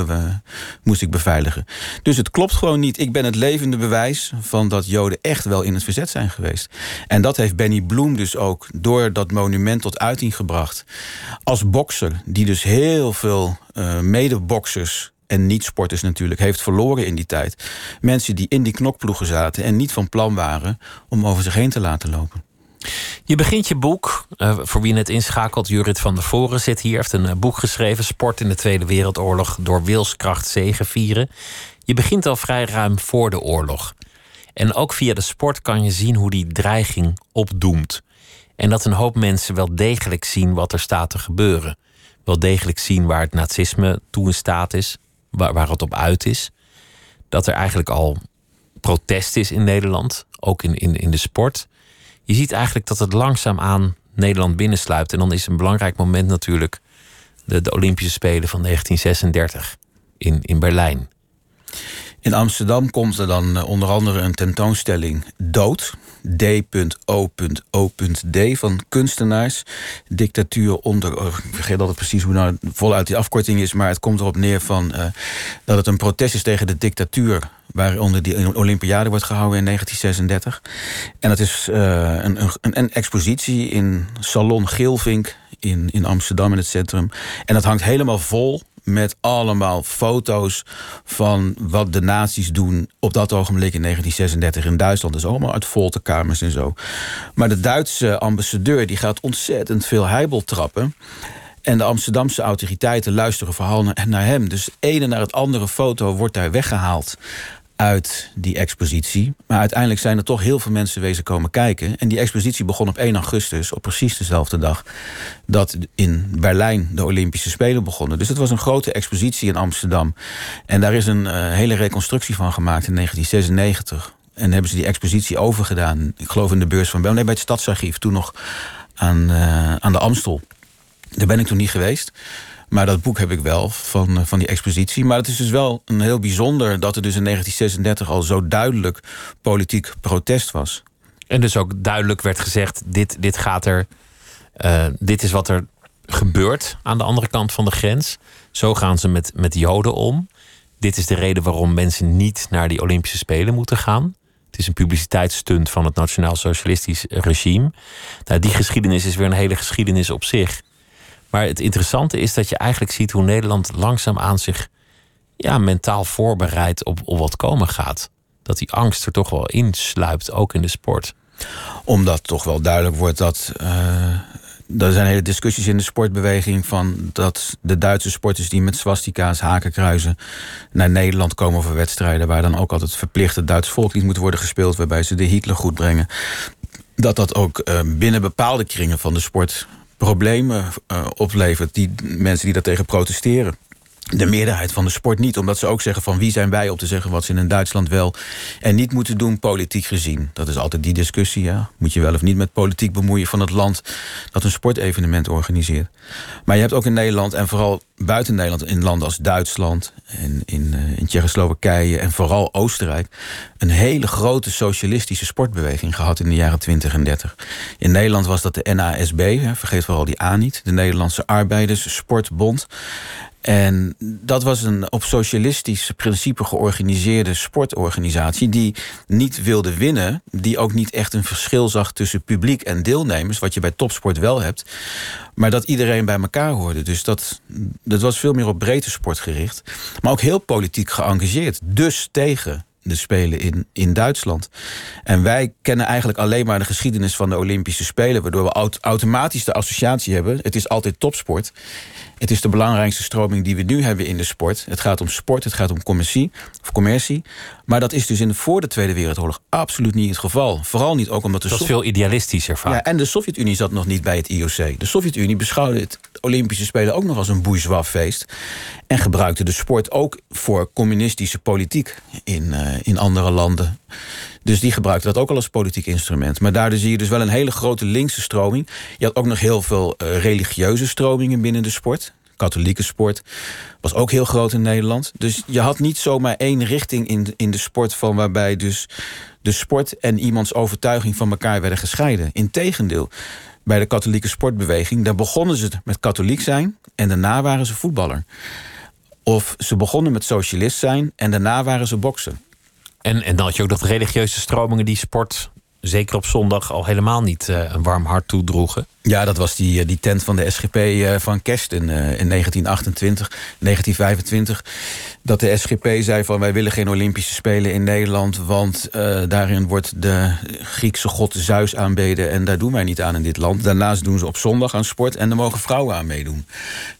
moest ik beveiligen. Dus het klopt gewoon niet. Ik ben het levende bewijs van dat Joden echt wel in het verzet zijn geweest. En dat heeft Benny Bloem dus ook door dat monument tot uiting gebracht. Als bokser, die dus heel veel uh, medeboxers en niet-sporters natuurlijk, heeft verloren in die tijd. Mensen die in die knokploegen zaten en niet van plan waren om over zich heen te laten lopen. Je begint je boek, uh, voor wie net inschakelt, Jurit van der Voren zit hier, heeft een uh, boek geschreven, Sport in de Tweede Wereldoorlog door wilskracht zegevieren. Je begint al vrij ruim voor de oorlog. En ook via de sport kan je zien hoe die dreiging opdoemt. En dat een hoop mensen wel degelijk zien wat er staat te gebeuren. Wel degelijk zien waar het nazisme toe in staat is, waar, waar het op uit is. Dat er eigenlijk al protest is in Nederland, ook in, in, in de sport je ziet eigenlijk dat het langzaamaan Nederland binnensluipt. En dan is een belangrijk moment natuurlijk de, de Olympische Spelen van 1936 in, in Berlijn. In Amsterdam komt er dan eh, onder andere een tentoonstelling Dood. D.O.O.D van kunstenaars. Dictatuur onder. Oh, ik vergeet altijd precies hoe nou voluit die afkorting is. Maar het komt erop neer van, uh, dat het een protest is tegen de dictatuur. Waaronder die Olympiade wordt gehouden in 1936. En dat is uh, een, een, een expositie in Salon Geelvink in, in Amsterdam in het centrum. En dat hangt helemaal vol met allemaal foto's van wat de nazi's doen op dat ogenblik in 1936 in Duitsland. Dus allemaal uit folterkamers en zo. Maar de Duitse ambassadeur die gaat ontzettend veel heibel trappen. En de Amsterdamse autoriteiten luisteren vooral naar hem. Dus ene naar het andere foto wordt daar weggehaald uit die expositie. Maar uiteindelijk zijn er toch heel veel mensen wezen komen kijken. En die expositie begon op 1 augustus, op precies dezelfde dag... dat in Berlijn de Olympische Spelen begonnen. Dus het was een grote expositie in Amsterdam. En daar is een uh, hele reconstructie van gemaakt in 1996. En hebben ze die expositie overgedaan. Ik geloof in de beurs van. Nee, bij het Stadsarchief. Toen nog aan, uh, aan de Amstel. Daar ben ik toen niet geweest. Maar dat boek heb ik wel van, eh, van die expositie. Maar het is dus wel een heel bijzonder dat er dus in 1936 al zo duidelijk politiek protest was. En dus ook duidelijk werd gezegd: dit, dit gaat er. Uh, dit is wat er gebeurt aan de andere kant van de grens. Zo gaan ze met, met Joden om. Dit is de reden waarom mensen niet naar die Olympische Spelen moeten gaan. Het is een publiciteitsstunt van het Nationaal Socialistisch regime. Nou, die geschiedenis is weer een hele geschiedenis op zich. Maar het interessante is dat je eigenlijk ziet hoe Nederland langzaamaan zich ja, mentaal voorbereidt op, op wat komen gaat. Dat die angst er toch wel insluipt, ook in de sport. Omdat toch wel duidelijk wordt dat. Uh, er zijn hele discussies in de sportbeweging van dat de Duitse sporters die met swastika's, hakenkruizen naar Nederland komen voor wedstrijden, waar dan ook altijd verplicht het Duits volkslied moet worden gespeeld, waarbij ze de Hitler goed brengen. Dat dat ook uh, binnen bepaalde kringen van de sport problemen uh, oplevert. Die mensen die daartegen protesteren. De meerderheid van de sport niet, omdat ze ook zeggen van wie zijn wij om te zeggen wat ze in Duitsland wel en niet moeten doen, politiek gezien. Dat is altijd die discussie. Ja. Moet je wel of niet met politiek bemoeien van het land dat een sportevenement organiseert. Maar je hebt ook in Nederland en vooral buiten Nederland, in landen als Duitsland en in, uh, in Tsjechoslowakije en vooral Oostenrijk, een hele grote socialistische sportbeweging gehad in de jaren 20 en 30. In Nederland was dat de NASB, vergeet vooral die A niet, de Nederlandse Arbeiders Sportbond. En dat was een op socialistisch principe georganiseerde sportorganisatie... die niet wilde winnen, die ook niet echt een verschil zag... tussen publiek en deelnemers, wat je bij topsport wel hebt... maar dat iedereen bij elkaar hoorde. Dus dat, dat was veel meer op breedte sport gericht. Maar ook heel politiek geëngageerd. Dus tegen de Spelen in, in Duitsland. En wij kennen eigenlijk alleen maar de geschiedenis van de Olympische Spelen... waardoor we automatisch de associatie hebben. Het is altijd topsport. Het is de belangrijkste stroming die we nu hebben in de sport. Het gaat om sport, het gaat om commercie. Of commercie. Maar dat is dus in de, voor de Tweede Wereldoorlog absoluut niet het geval. Vooral niet ook omdat de... Dat is veel idealistischer vaak. Ja, en de Sovjet-Unie zat nog niet bij het IOC. De Sovjet-Unie beschouwde het Olympische Spelen ook nog als een bourgeois feest. En gebruikte de sport ook voor communistische politiek in, uh, in andere landen. Dus die gebruikte dat ook al als politiek instrument. Maar daardoor zie je dus wel een hele grote linkse stroming. Je had ook nog heel veel uh, religieuze stromingen binnen de sport. Katholieke sport was ook heel groot in Nederland. Dus je had niet zomaar één richting in in de sport... van waarbij dus de sport en iemands overtuiging van elkaar werden gescheiden. Integendeel, bij de katholieke sportbeweging... daar begonnen ze met katholiek zijn en daarna waren ze voetballer. Of ze begonnen met socialist zijn en daarna waren ze boksen. En, en dan had je ook dat religieuze stromingen die sport, zeker op zondag, al helemaal niet uh, een warm hart toedroegen. Ja, dat was die, die tent van de SGP uh, van Kerst in, in 1928, 1925. Dat de SGP zei van wij willen geen Olympische Spelen in Nederland... want daarin wordt de Griekse god Zeus aanbeden... en daar doen wij niet aan in dit land. Daarnaast doen ze op zondag aan sport en daar mogen vrouwen aan meedoen.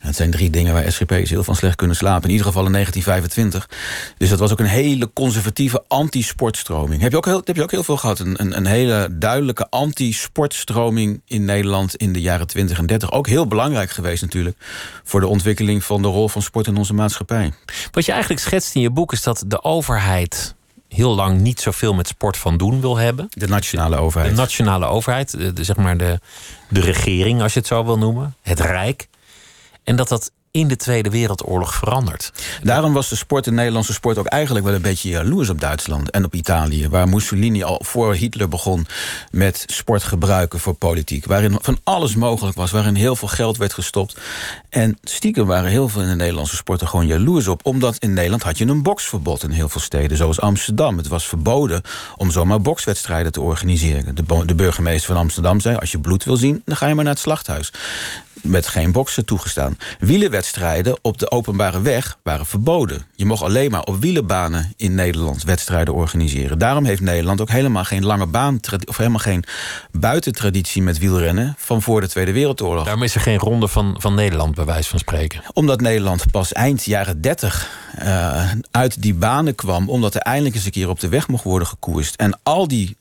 dat zijn drie dingen waar SGP's heel van slecht kunnen slapen. In ieder geval in 1925. Dus dat was ook een hele conservatieve anti-sportstroming. Heb je ook heel, heb je ook heel veel gehad. Een, een, een hele duidelijke anti-sportstroming in Nederland in de jaren 20 en 30. Ook heel belangrijk geweest natuurlijk... voor de ontwikkeling van de rol van sport in onze maatschappij. Wat je eigenlijk schetst in je boek is dat de overheid heel lang niet zoveel met sport van doen wil hebben. De nationale overheid. De nationale overheid, de, zeg maar de, de regering als je het zo wil noemen. Het Rijk. En dat dat in de Tweede Wereldoorlog veranderd. Daarom was de sport, de Nederlandse sport, ook eigenlijk wel een beetje jaloers op Duitsland en op Italië. Waar Mussolini al voor Hitler begon met sport gebruiken voor politiek. Waarin van alles mogelijk was, waarin heel veel geld werd gestopt. En stiekem waren heel veel in de Nederlandse sporten gewoon jaloers op. Omdat in Nederland had je een boksverbod in heel veel steden, zoals Amsterdam. Het was verboden om zomaar bokswedstrijden te organiseren. De, de burgemeester van Amsterdam zei: als je bloed wil zien, dan ga je maar naar het slachthuis. Met geen boksen toegestaan. Wielenwedstrijden op de openbare weg waren verboden. Je mocht alleen maar op wielenbanen in Nederland wedstrijden organiseren. Daarom heeft Nederland ook helemaal geen lange baan... of helemaal geen buitentraditie met wielrennen... van voor de Tweede Wereldoorlog. Daarom is er geen ronde van, van Nederland, bij wijze van spreken. Omdat Nederland pas eind jaren 30 uh, uit die banen kwam... omdat er eindelijk eens een keer op de weg mocht worden gekoerst. En al die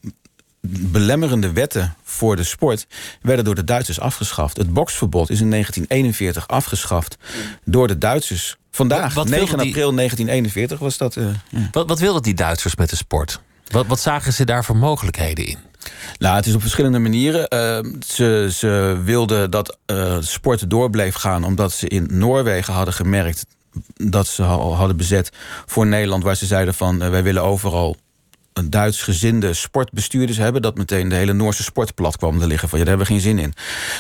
belemmerende wetten voor de sport werden door de Duitsers afgeschaft. Het boksverbod is in 1941 afgeschaft door de Duitsers. Vandaag, wat, 9 april 1941 was dat. Uh, ja. wat, wat wilden die Duitsers met de sport? Wat, wat zagen ze daar voor mogelijkheden in? Nou, het is op verschillende manieren. Uh, ze, ze wilden dat uh, sport door bleef gaan... omdat ze in Noorwegen hadden gemerkt dat ze al hadden bezet voor Nederland... waar ze zeiden van wij willen overal een Duits gezinde sportbestuurders hebben... dat meteen de hele Noorse sport plat kwam te liggen. Van, ja, daar hebben we geen zin in.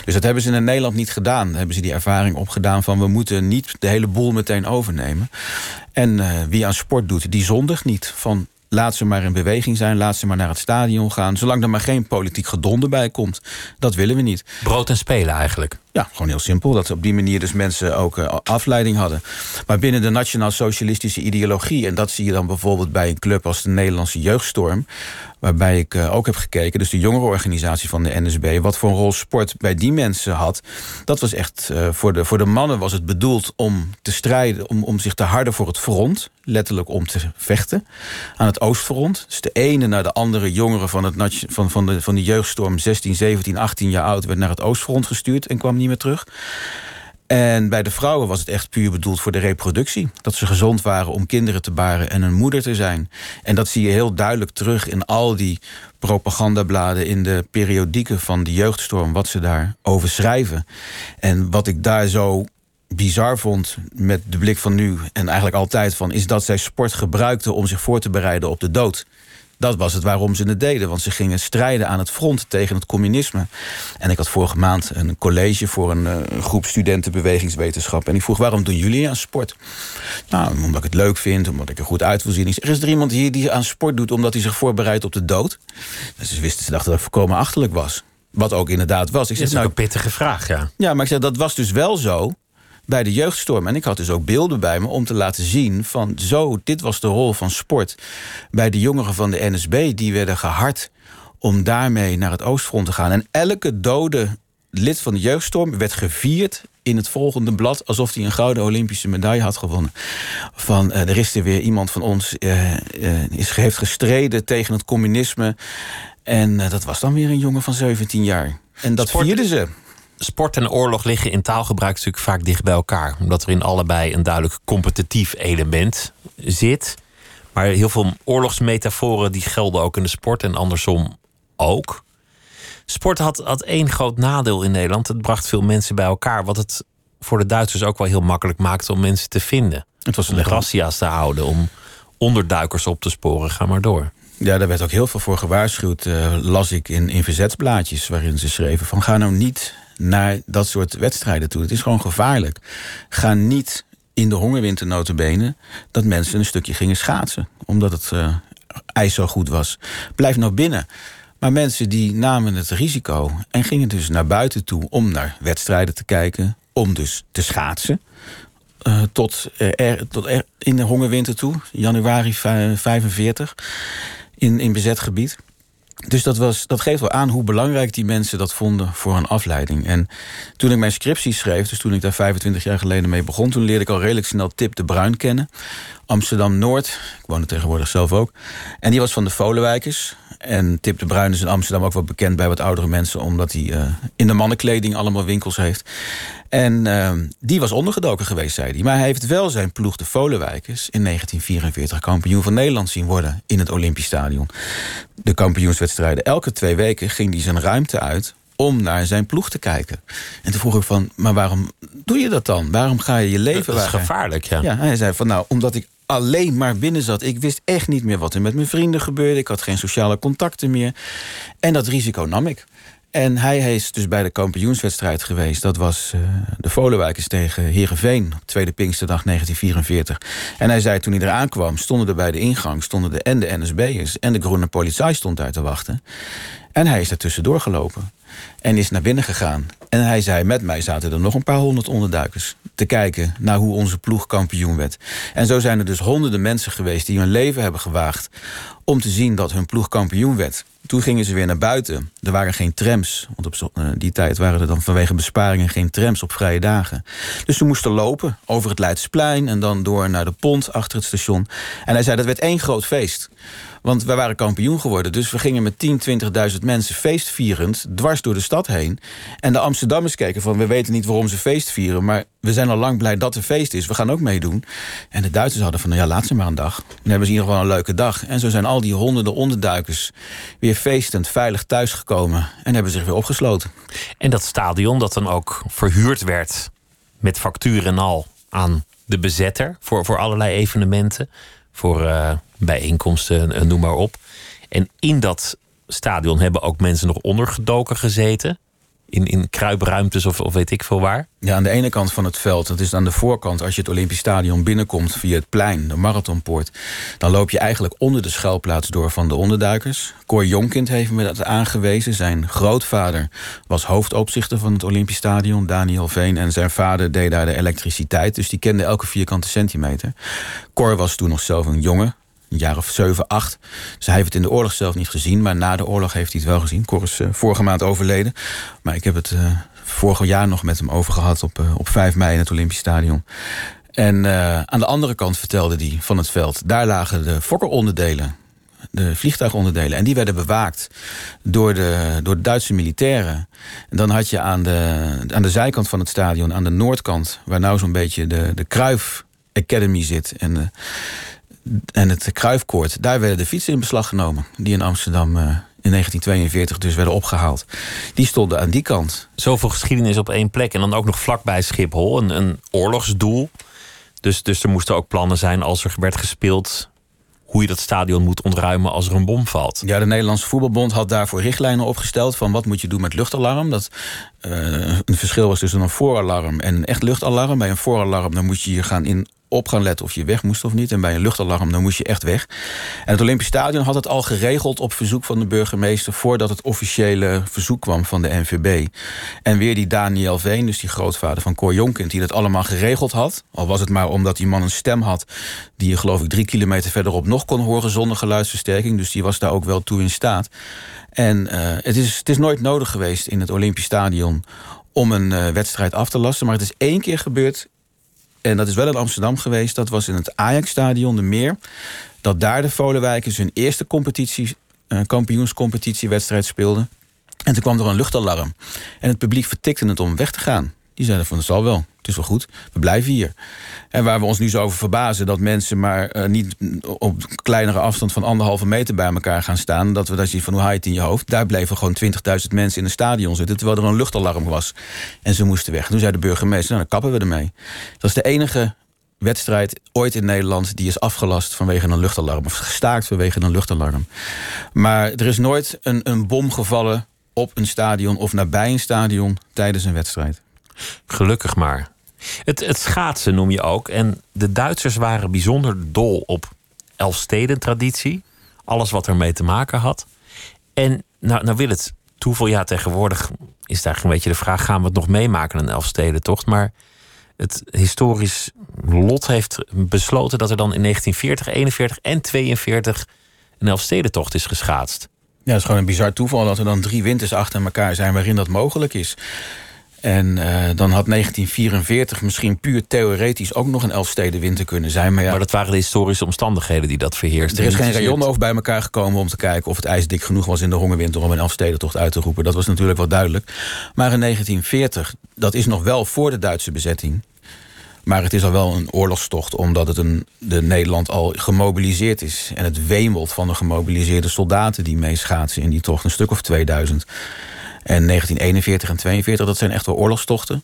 Dus dat hebben ze in Nederland niet gedaan. Daar hebben ze die ervaring opgedaan van... we moeten niet de hele boel meteen overnemen. En uh, wie aan sport doet, die zondigt niet. Van Laat ze maar in beweging zijn, laat ze maar naar het stadion gaan. Zolang er maar geen politiek gedonde bij komt. Dat willen we niet. Brood en spelen eigenlijk. Ja, gewoon heel simpel. Dat op die manier dus mensen ook uh, afleiding hadden. Maar binnen de nationaal-socialistische ideologie... en dat zie je dan bijvoorbeeld bij een club als de Nederlandse Jeugdstorm... waarbij ik uh, ook heb gekeken, dus de jongerenorganisatie van de NSB... wat voor een rol sport bij die mensen had. Dat was echt, uh, voor, de, voor de mannen was het bedoeld om te strijden... om, om zich te harden voor het front, letterlijk om te vechten... aan het Oostfront. Dus de ene naar de andere jongeren van, het, van, van, de, van de Jeugdstorm... 16, 17, 18 jaar oud, werd naar het Oostfront gestuurd... en kwam niet meer terug. En bij de vrouwen was het echt puur bedoeld voor de reproductie. Dat ze gezond waren om kinderen te baren en een moeder te zijn. En dat zie je heel duidelijk terug in al die propagandabladen... in de periodieken van de jeugdstorm, wat ze daarover schrijven. En wat ik daar zo bizar vond met de blik van nu... en eigenlijk altijd van, is dat zij sport gebruikten... om zich voor te bereiden op de dood. Dat was het waarom ze het deden. Want ze gingen strijden aan het front tegen het communisme. En ik had vorige maand een college voor een, uh, groep studenten bewegingswetenschap. En ik vroeg, waarom doen jullie aan sport? Nou, omdat ik het leuk vind, omdat ik er goed uit wil zien. is er iemand hier die aan sport doet omdat hij zich voorbereidt op de dood? Dus ze wisten, ze dachten dat ik voorkomen achterlijk was. Wat ook inderdaad was. Ik zeg, dat is nou, een pittige vraag, ja. Ja, maar ik zeg, dat was dus wel zo bij de jeugdstorm. En ik had dus ook beelden bij me om te laten zien van zo, dit was de rol van sport bij de jongeren van de NSB. Die werden gehard om daarmee naar het Oostfront te gaan. En elke dode lid van de jeugdstorm werd gevierd in het volgende blad alsof hij een gouden Olympische medaille had gewonnen. Van uh, er is er weer iemand van ons uh, uh, is, heeft gestreden tegen het communisme. En dat was dan weer een jongen van 17 jaar. En dat Sport... vierden ze sport en oorlog liggen in taalgebruik natuurlijk vaak dicht bij elkaar. Omdat er in allebei een duidelijk competitief element zit. Maar heel veel oorlogsmetaforen die gelden ook in de sport en andersom ook. Sport had, had één groot nadeel in Nederland. Het bracht veel mensen bij elkaar. Wat het voor de Duitsers ook wel heel makkelijk maakte om mensen te vinden. Het was om razzia's te houden, om onderduikers op te sporen. Ga maar door. Ja, daar werd ook heel veel voor gewaarschuwd, uh, las ik in, in verzetsblaadjes... waarin ze schreven van ga nou niet naar dat soort wedstrijden toe. Het is gewoon gevaarlijk. Ga niet in de hongerwinter notabene dat mensen een stukje gingen schaatsen. Omdat het uh, ijs zo goed was. Blijf nou binnen. Maar mensen die namen het risico en gingen dus naar buiten toe... om naar wedstrijden te kijken, om dus te schaatsen... Uh, tot, er, tot in de hongerwinter toe, januari 45, in, in bezet gebied. Dus dat, was, dat geeft wel aan hoe belangrijk die mensen dat vonden voor een afleiding. En toen ik mijn scriptie schreef, dus toen ik daar 25 jaar geleden mee begon... toen leerde ik al redelijk snel Tip de Bruin kennen. Amsterdam-Noord, ik woon er tegenwoordig zelf ook. En die was van de Volenwijkers. En Tip de Bruin is in Amsterdam ook wel bekend bij wat oudere mensen... omdat hij uh, in de mannenkleding allemaal winkels heeft. En uh, die was ondergedoken geweest, zei hij. Maar hij heeft wel zijn ploeg de Volenwijkers... in 1944 kampioen van Nederland zien worden in het Olympisch Stadion. De kampioenswedstrijden. Elke twee weken ging hij zijn ruimte uit om naar zijn ploeg te kijken. En toen vroeg ik van, maar waarom doe je dat dan? Waarom ga je je leven... Dat is gevaarlijk, ja. Ja, hij zei van, nou, omdat ik alleen maar binnen zat. Ik wist echt niet meer wat er met mijn vrienden gebeurde. Ik had geen sociale contacten meer. En dat risico nam ik. En hij is dus bij de kampioenswedstrijd geweest. Dat was uh, de Volenwijkers tegen Heerenveen. Tweede Pinksterdag 1944. En hij zei toen hij eraan kwam... stonden er bij de ingang stonden de, en de NSB'ers... en de groene politie stond daar te wachten. En hij is er tussendoor gelopen. En is naar binnen gegaan. En hij zei, met mij zaten er nog een paar honderd onderduikers... te kijken naar hoe onze ploeg kampioen werd. En zo zijn er dus honderden mensen geweest... die hun leven hebben gewaagd om te zien dat hun ploeg kampioen werd. Toen gingen ze weer naar buiten. Er waren geen trams. Want op eh, die tijd waren er dan vanwege besparingen geen trams op vrije dagen. Dus ze moesten lopen over het Leidsplein en dan door naar de pont achter het station. En hij zei dat werd één groot feest. Want wij waren kampioen geworden. Dus we gingen met 10, 20.000 mensen feestvierend dwars door de stad heen. En de Amsterdammers keken van, we weten niet waarom ze feest vieren... maar we zijn al lang blij dat er feest is. We gaan ook meedoen. En de Duitsers hadden van, nou ja, laat ze maar een dag. Dan hebben ze in ieder geval een leuke dag. En zo zijn al die honderden onderduikers weer feestend veilig thuisgekomen... en hebben zich weer opgesloten. En dat stadion dat dan ook verhuurd werd met factuur en al aan de bezetter... voor, voor allerlei evenementen voor uh, bijeenkomsten, eh, noem maar op. En in dat stadion hebben ook mensen nog ondergedoken gezeten in, in kruipruimtes of, of weet ik veel waar? Ja, aan de ene kant van het veld, dat is aan de voorkant... als je het Olympisch Stadion binnenkomt via het plein, de marathonpoort... dan loop je eigenlijk onder de schuilplaats door van de onderduikers. Cor Jonkind heeft me dat aangewezen. Zijn grootvader was hoofdopzichter van het Olympisch Stadion, Daniel Veen... en zijn vader deed daar de elektriciteit, dus die kende elke vierkante centimeter. Cor was toen nog zelf een jongen, een jaar of 7, 8. Dus hij heeft het in de oorlog zelf niet gezien. Maar na de oorlog heeft hij het wel gezien. Cor is uh, vorige maand overleden. Maar ik heb het uh, vorig jaar nog met hem over gehad op, uh, op 5 mei in het Olympisch Stadion. En aan de andere kant vertelde hij van het veld... daar lagen de fokkeronderdelen, de vliegtuigonderdelen. En die werden bewaakt door de, door de Duitse militairen. En dan had je aan de, aan de zijkant van het stadion, aan de noordkant... waar nou zo'n beetje de, de Kruif Academy zit... en en het Kruifkoord, daar werden de fietsen in beslag genomen. Die in Amsterdam uh, in 1942 dus werden opgehaald. Die stonden aan die kant. Zoveel geschiedenis op één plek. En dan ook nog vlakbij Schiphol, een, een oorlogsdoel. Dus, dus er moesten ook plannen zijn als er werd gespeeld hoe je dat stadion moet ontruimen als er een bom valt. Ja, de Nederlandse Voetbalbond had daarvoor richtlijnen opgesteld... van wat moet je doen met luchtalarm. Dat uh, een verschil was tussen een vooralarm en een echt luchtalarm. Bij een vooralarm dan moet je je gaan in op gaan letten of je weg moest of niet. En bij een luchtalarm dan moest je echt weg. En het Olympisch Stadion had het al geregeld op verzoek van de burgemeester... voordat het officiële verzoek kwam van de NVB. En weer die Daniel Veen, dus die grootvader van Cor Jonkind... die dat allemaal geregeld had. Al was het maar omdat die man een stem had... die je geloof ik drie kilometer verderop nog kon horen zonder geluidsversterking. Dus die was daar ook wel toe in staat. En uh, het, is, het is nooit nodig geweest in het Olympisch Stadion om een uh, wedstrijd af te lassen. Maar het is één keer gebeurd en dat is wel in Amsterdam geweest. Dat was in het Ajax-stadion, de Meer. Dat daar de Volenwijkers hun eerste competitie, uh, kampioenscompetitiewedstrijd speelden. En toen kwam er een luchtalarm. En het publiek vertikte het om weg te gaan. Die zeiden van, dat zal wel. Het is wel goed. We blijven hier. En waar we ons nu zo over verbazen... dat mensen maar uh, niet op kleinere afstand van anderhalve meter bij elkaar gaan staan... dat we dat je van hoe haal je het in je hoofd... daar bleven gewoon 20.000 mensen in een stadion zitten... terwijl er een luchtalarm was. En ze moesten weg. Toen zei de burgemeester, nou, dan kappen we ermee. Dat is de enige wedstrijd ooit in Nederland... die is afgelast vanwege een luchtalarm. Of gestaakt vanwege een luchtalarm. Maar er is nooit een, een bom gevallen op een stadion... of nabij een stadion tijdens een wedstrijd. Gelukkig maar. Het, het schaatsen noem je ook. En de Duitsers waren bijzonder dol op Elfsteden-traditie. Alles wat ermee te maken had. En nou, nou wil het toeval, ja, tegenwoordig is daar een beetje de vraag: gaan we het nog meemaken, een Elfstedentocht? Maar het historisch lot heeft besloten dat er dan in 1940, 41 en 42 een Elfstedentocht is geschaatst. Ja, het is gewoon een bizar toeval dat er dan drie winters achter elkaar zijn waarin dat mogelijk is. En uh, dan had 1944 misschien puur theoretisch ook nog een Elfstedenwinter kunnen zijn. Maar, ja, maar dat waren de historische omstandigheden die dat verheersten. Er is geen rayon over bij elkaar gekomen om te kijken of het ijs dik genoeg was in de hongerwinter om een Elfstedentocht uit te roepen. Dat was natuurlijk wel duidelijk. Maar in 1940, dat is nog wel voor de Duitse bezetting. Maar het is al wel een oorlogstocht, omdat het een, de Nederland al gemobiliseerd is. En het wemelt van de gemobiliseerde soldaten die meeschaatsen in die tocht. Een stuk of 2000. En 1941 en 42, dat zijn echt wel oorlogstochten.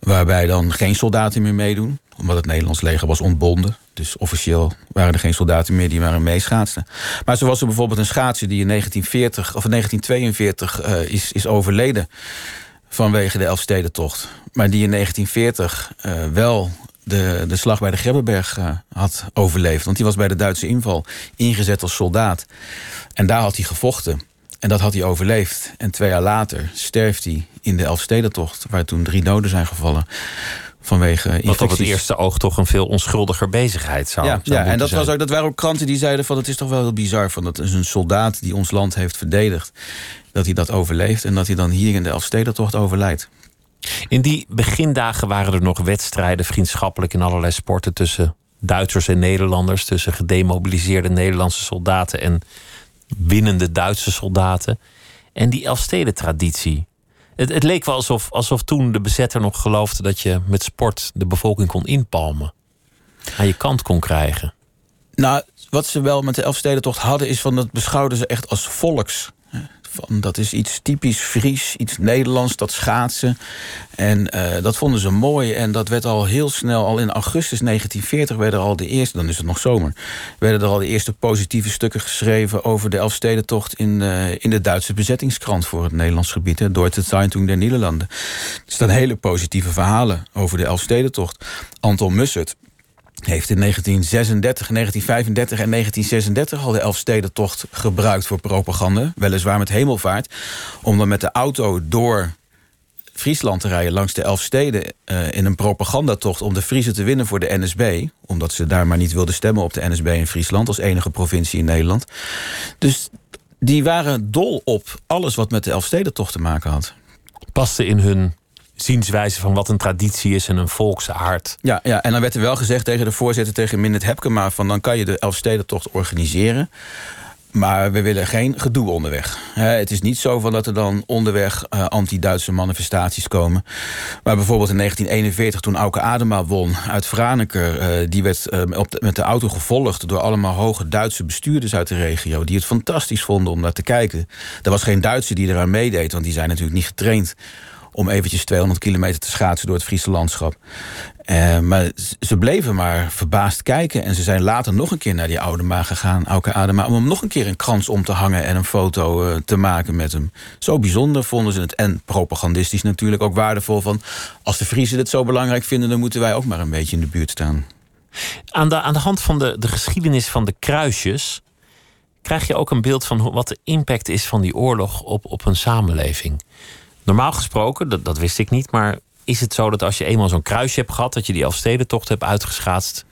Waarbij dan geen soldaten meer meedoen. Omdat het Nederlands leger was ontbonden. Dus officieel waren er geen soldaten meer die waren meeschaatsen. Maar zo was er bijvoorbeeld een schaatser die in 1940 of 1942 uh, is, is overleden. Vanwege de Elfstedentocht. Maar die in 1940 uh, wel de, de slag bij de Grebbeberg uh, had overleefd. Want die was bij de Duitse inval ingezet als soldaat. En daar had hij gevochten. En dat had hij overleefd. En twee jaar later sterft hij in de Elfstedentocht... waar toen drie doden zijn gevallen vanwege infecties. Wat op het eerste oog toch een veel onschuldiger bezigheid zou, ja, ja en dat, was ook, dat waren ook kranten die zeiden van... het is toch wel heel bizar, van dat is een soldaat die ons land heeft verdedigd... dat hij dat overleeft en dat hij dan hier in de Elfstedentocht overlijdt. In die begindagen waren er nog wedstrijden vriendschappelijk in allerlei sporten tussen Duitsers en Nederlanders, tussen gedemobiliseerde Nederlandse soldaten en winnende Duitse soldaten. En die Elfsteden-traditie. Het, het, leek wel alsof, alsof toen de bezetter nog geloofde dat je met sport de bevolking kon inpalmen. Aan je kant kon krijgen. Nou, wat ze wel met de Elfstedentocht hadden, is van dat beschouwden ze echt als volks dat is iets typisch Fries, iets Nederlands, dat schaatsen. En uh, dat vonden ze mooi. En dat werd al heel snel, al in augustus 1940 werden er al de eerste, dan is het nog zomer, werden er al de eerste positieve stukken geschreven over de Elfstedentocht in, uh, in de Duitse bezettingskrant voor het Nederlands gebied, hè, Deutsche Zeitung der Nederlanden. Er staan hele positieve verhalen over de Elfstedentocht. Anton Mussert, heeft in 1936, 1935 en 1936 al de Elfstedentocht gebruikt voor propaganda. Weliswaar met hemelvaart. Om dan met de auto door Friesland te rijden langs de Elfsteden... Uh, in een propagandatocht om de Friesen te winnen voor de NSB. Omdat ze daar maar niet wilden stemmen op de NSB in Friesland... als enige provincie in Nederland. Dus die waren dol op alles wat met de Elfstedentocht te maken had. Paste in hun zienswijze van wat een traditie is en een volksaard. Ja, ja, en dan werd er wel gezegd tegen de voorzitter, tegen Minnet Hepkema... van dan kan je de Elfstedentocht organiseren... Maar we willen geen gedoe onderweg. het is niet zo van dat er dan onderweg uh, anti-Duitse manifestaties komen. Maar bijvoorbeeld in 1941, toen Auke Adema won uit Franeker... Uh, die werd op met de auto gevolgd door allemaal hoge Duitse bestuurders uit de regio... die het fantastisch vonden om naar te kijken. Er was geen Duitser die eraan meedeed, want die zijn natuurlijk niet getraind om eventjes 200 kilometer te schaatsen door het Friese landschap. Uh, maar ze bleven maar verbaasd kijken. En ze zijn later nog een keer naar die oude ma gegaan, Auke Adema... om hem nog een keer een krans om te hangen en een foto uh, te maken met hem. Zo bijzonder vonden ze het. En propagandistisch natuurlijk ook waardevol van... als de Friesen het zo belangrijk vinden... dan moeten wij ook maar een beetje in de buurt staan. Aan de, aan de hand van de, de geschiedenis van de kruisjes... krijg je ook een beeld van wat de impact is van die oorlog op, op een samenleving. Normaal gesproken, dat, dat wist ik niet, maar is het zo dat als je eenmaal zo'n kruisje hebt gehad, dat je die Elfstedentocht hebt uitgeschaatst,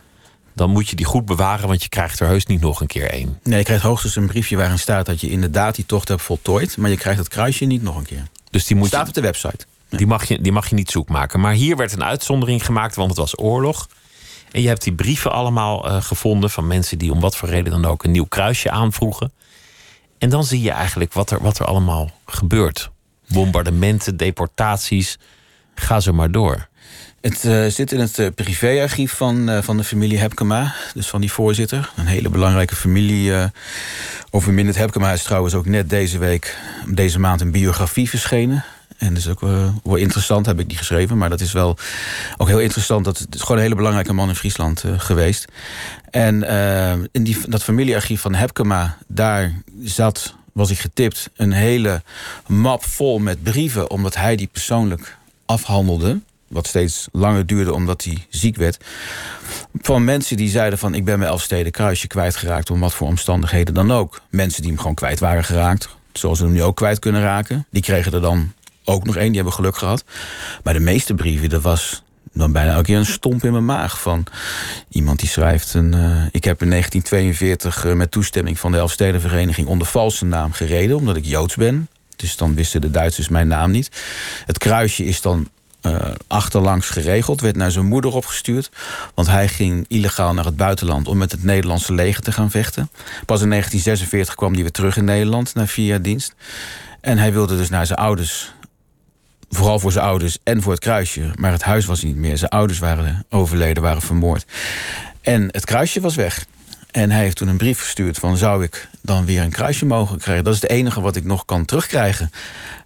dan moet je die goed bewaren, want je krijgt er heus niet nog een keer één. Nee, je krijgt hoogstens een briefje waarin staat dat je inderdaad die tocht hebt voltooid, maar je krijgt het kruisje niet nog een keer. Dus die moet staat op de website. Die mag, je, die mag je niet zoek maken. Maar hier werd een uitzondering gemaakt, want het was oorlog. En je hebt die brieven allemaal uh, gevonden van mensen die om wat voor reden dan ook een nieuw kruisje aanvroegen. En dan zie je eigenlijk wat er, wat er allemaal gebeurt bombardementen, deportaties. Ga zo maar door. Het uh, zit in het uh, privéarchief van, uh, van de familie Hepkema. Dus van die voorzitter. Een hele belangrijke familie. over Minnet Hepkema is trouwens ook net deze week... deze maand een biografie verschenen. En dat is ook wel interessant, heb ik die geschreven. Maar dat is wel ook heel interessant. Dat het is gewoon een hele belangrijke man in Friesland geweest. En in die, dat familiearchief van Hepkema... daar zat was ik getipt een hele map vol met brieven... omdat hij die persoonlijk afhandelde. Wat steeds langer duurde omdat hij ziek werd. Van mensen die zeiden van... ik ben mijn Elfsteden kruisje kwijtgeraakt... om wat voor omstandigheden dan ook. Mensen die hem gewoon kwijt waren geraakt. Zoals ze hem nu ook kwijt kunnen raken. Die kregen er dan ook nog één. Die hebben geluk gehad. Maar de meeste brieven, dat was dan bijna elke keer een stomp in mijn maag. Van iemand die schrijft... Een, uh, ik heb in 1942 uh, met toestemming van de Elfstedenvereniging... onder valse naam gereden, omdat ik Joods ben. Dus dan wisten de Duitsers mijn naam niet. Het kruisje is dan uh, achterlangs geregeld. Werd naar zijn moeder opgestuurd. Want hij ging illegaal naar het buitenland... om met het Nederlandse leger te gaan vechten. Pas in 1946 kwam hij weer terug in Nederland... na vier jaar dienst. En hij wilde dus naar zijn ouders Vooral voor zijn ouders en voor het kruisje. Maar het huis was niet meer. Zijn ouders waren overleden, waren vermoord. En het kruisje was weg. En hij heeft toen een brief gestuurd van... zou ik dan weer een kruisje mogen krijgen? Dat is het enige wat ik nog kan terugkrijgen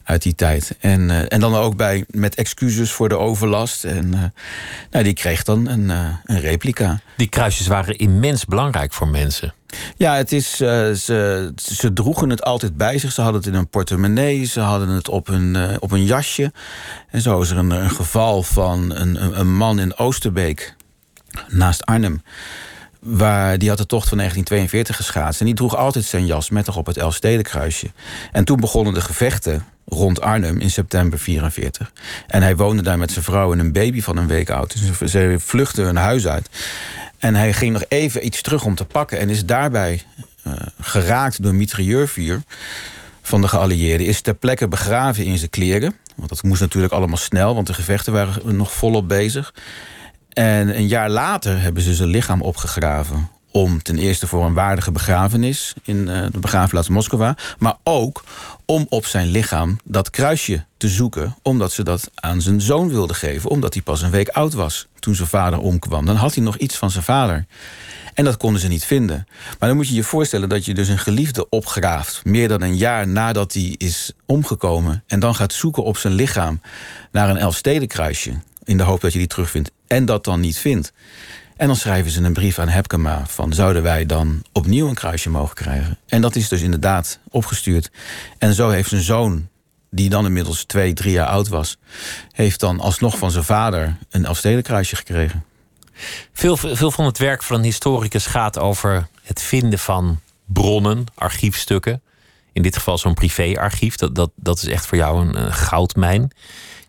uit die tijd. En, uh, en dan ook bij, met excuses voor de overlast. En uh, nou, die kreeg dan een, uh, een replica. Die kruisjes waren immens belangrijk voor mensen. Ja, het is, ze, ze droegen het altijd bij zich. Ze hadden het in een portemonnee, ze hadden het op een, op een jasje. En zo is er een, een geval van een, een man in Oosterbeek, naast Arnhem Waar, die had de tocht van 1942 geschaatst. En die droeg altijd zijn jas met op het Elfstedenkruisje. En toen begonnen de gevechten rond Arnhem in september 44. En hij woonde daar met zijn vrouw en een baby van een week oud. Dus ze vluchtten hun huis uit. En hij ging nog even iets terug om te pakken... en is daarbij uh, geraakt door mitrailleurvuur van de geallieerden. Is ter plekke begraven in zijn kleren. Want dat moest natuurlijk allemaal snel, want de gevechten waren nog volop bezig. En een jaar later hebben ze zijn lichaam opgegraven om ten eerste voor een waardige begrafenis in uh, de begraafplaats Moskwa, maar ook om op zijn lichaam dat kruisje te zoeken, omdat ze dat aan zijn zoon wilden geven, omdat hij pas een week oud was toen zijn vader omkwam. Dan had hij nog iets van zijn vader. En dat konden ze niet vinden. Maar dan moet je je voorstellen dat je dus een geliefde opgraaft, meer dan een jaar nadat hij is omgekomen, en dan gaat zoeken op zijn lichaam naar een Elfstedenkruisje, in de hoop dat je die terugvindt, en dat dan niet vindt. En dan schrijven ze een brief aan Hepkema van zouden wij dan opnieuw een kruisje mogen krijgen? En dat is dus inderdaad opgestuurd. En zo heeft zijn zoon, die dan inmiddels twee, drie jaar oud was, heeft dan alsnog van zijn vader een Elfstedenkruisje gekregen. Veel, veel van het werk van een historicus gaat over het vinden van bronnen, archiefstukken. In dit geval zo'n privéarchief. Dat, dat, dat is echt voor jou een, een goudmijn.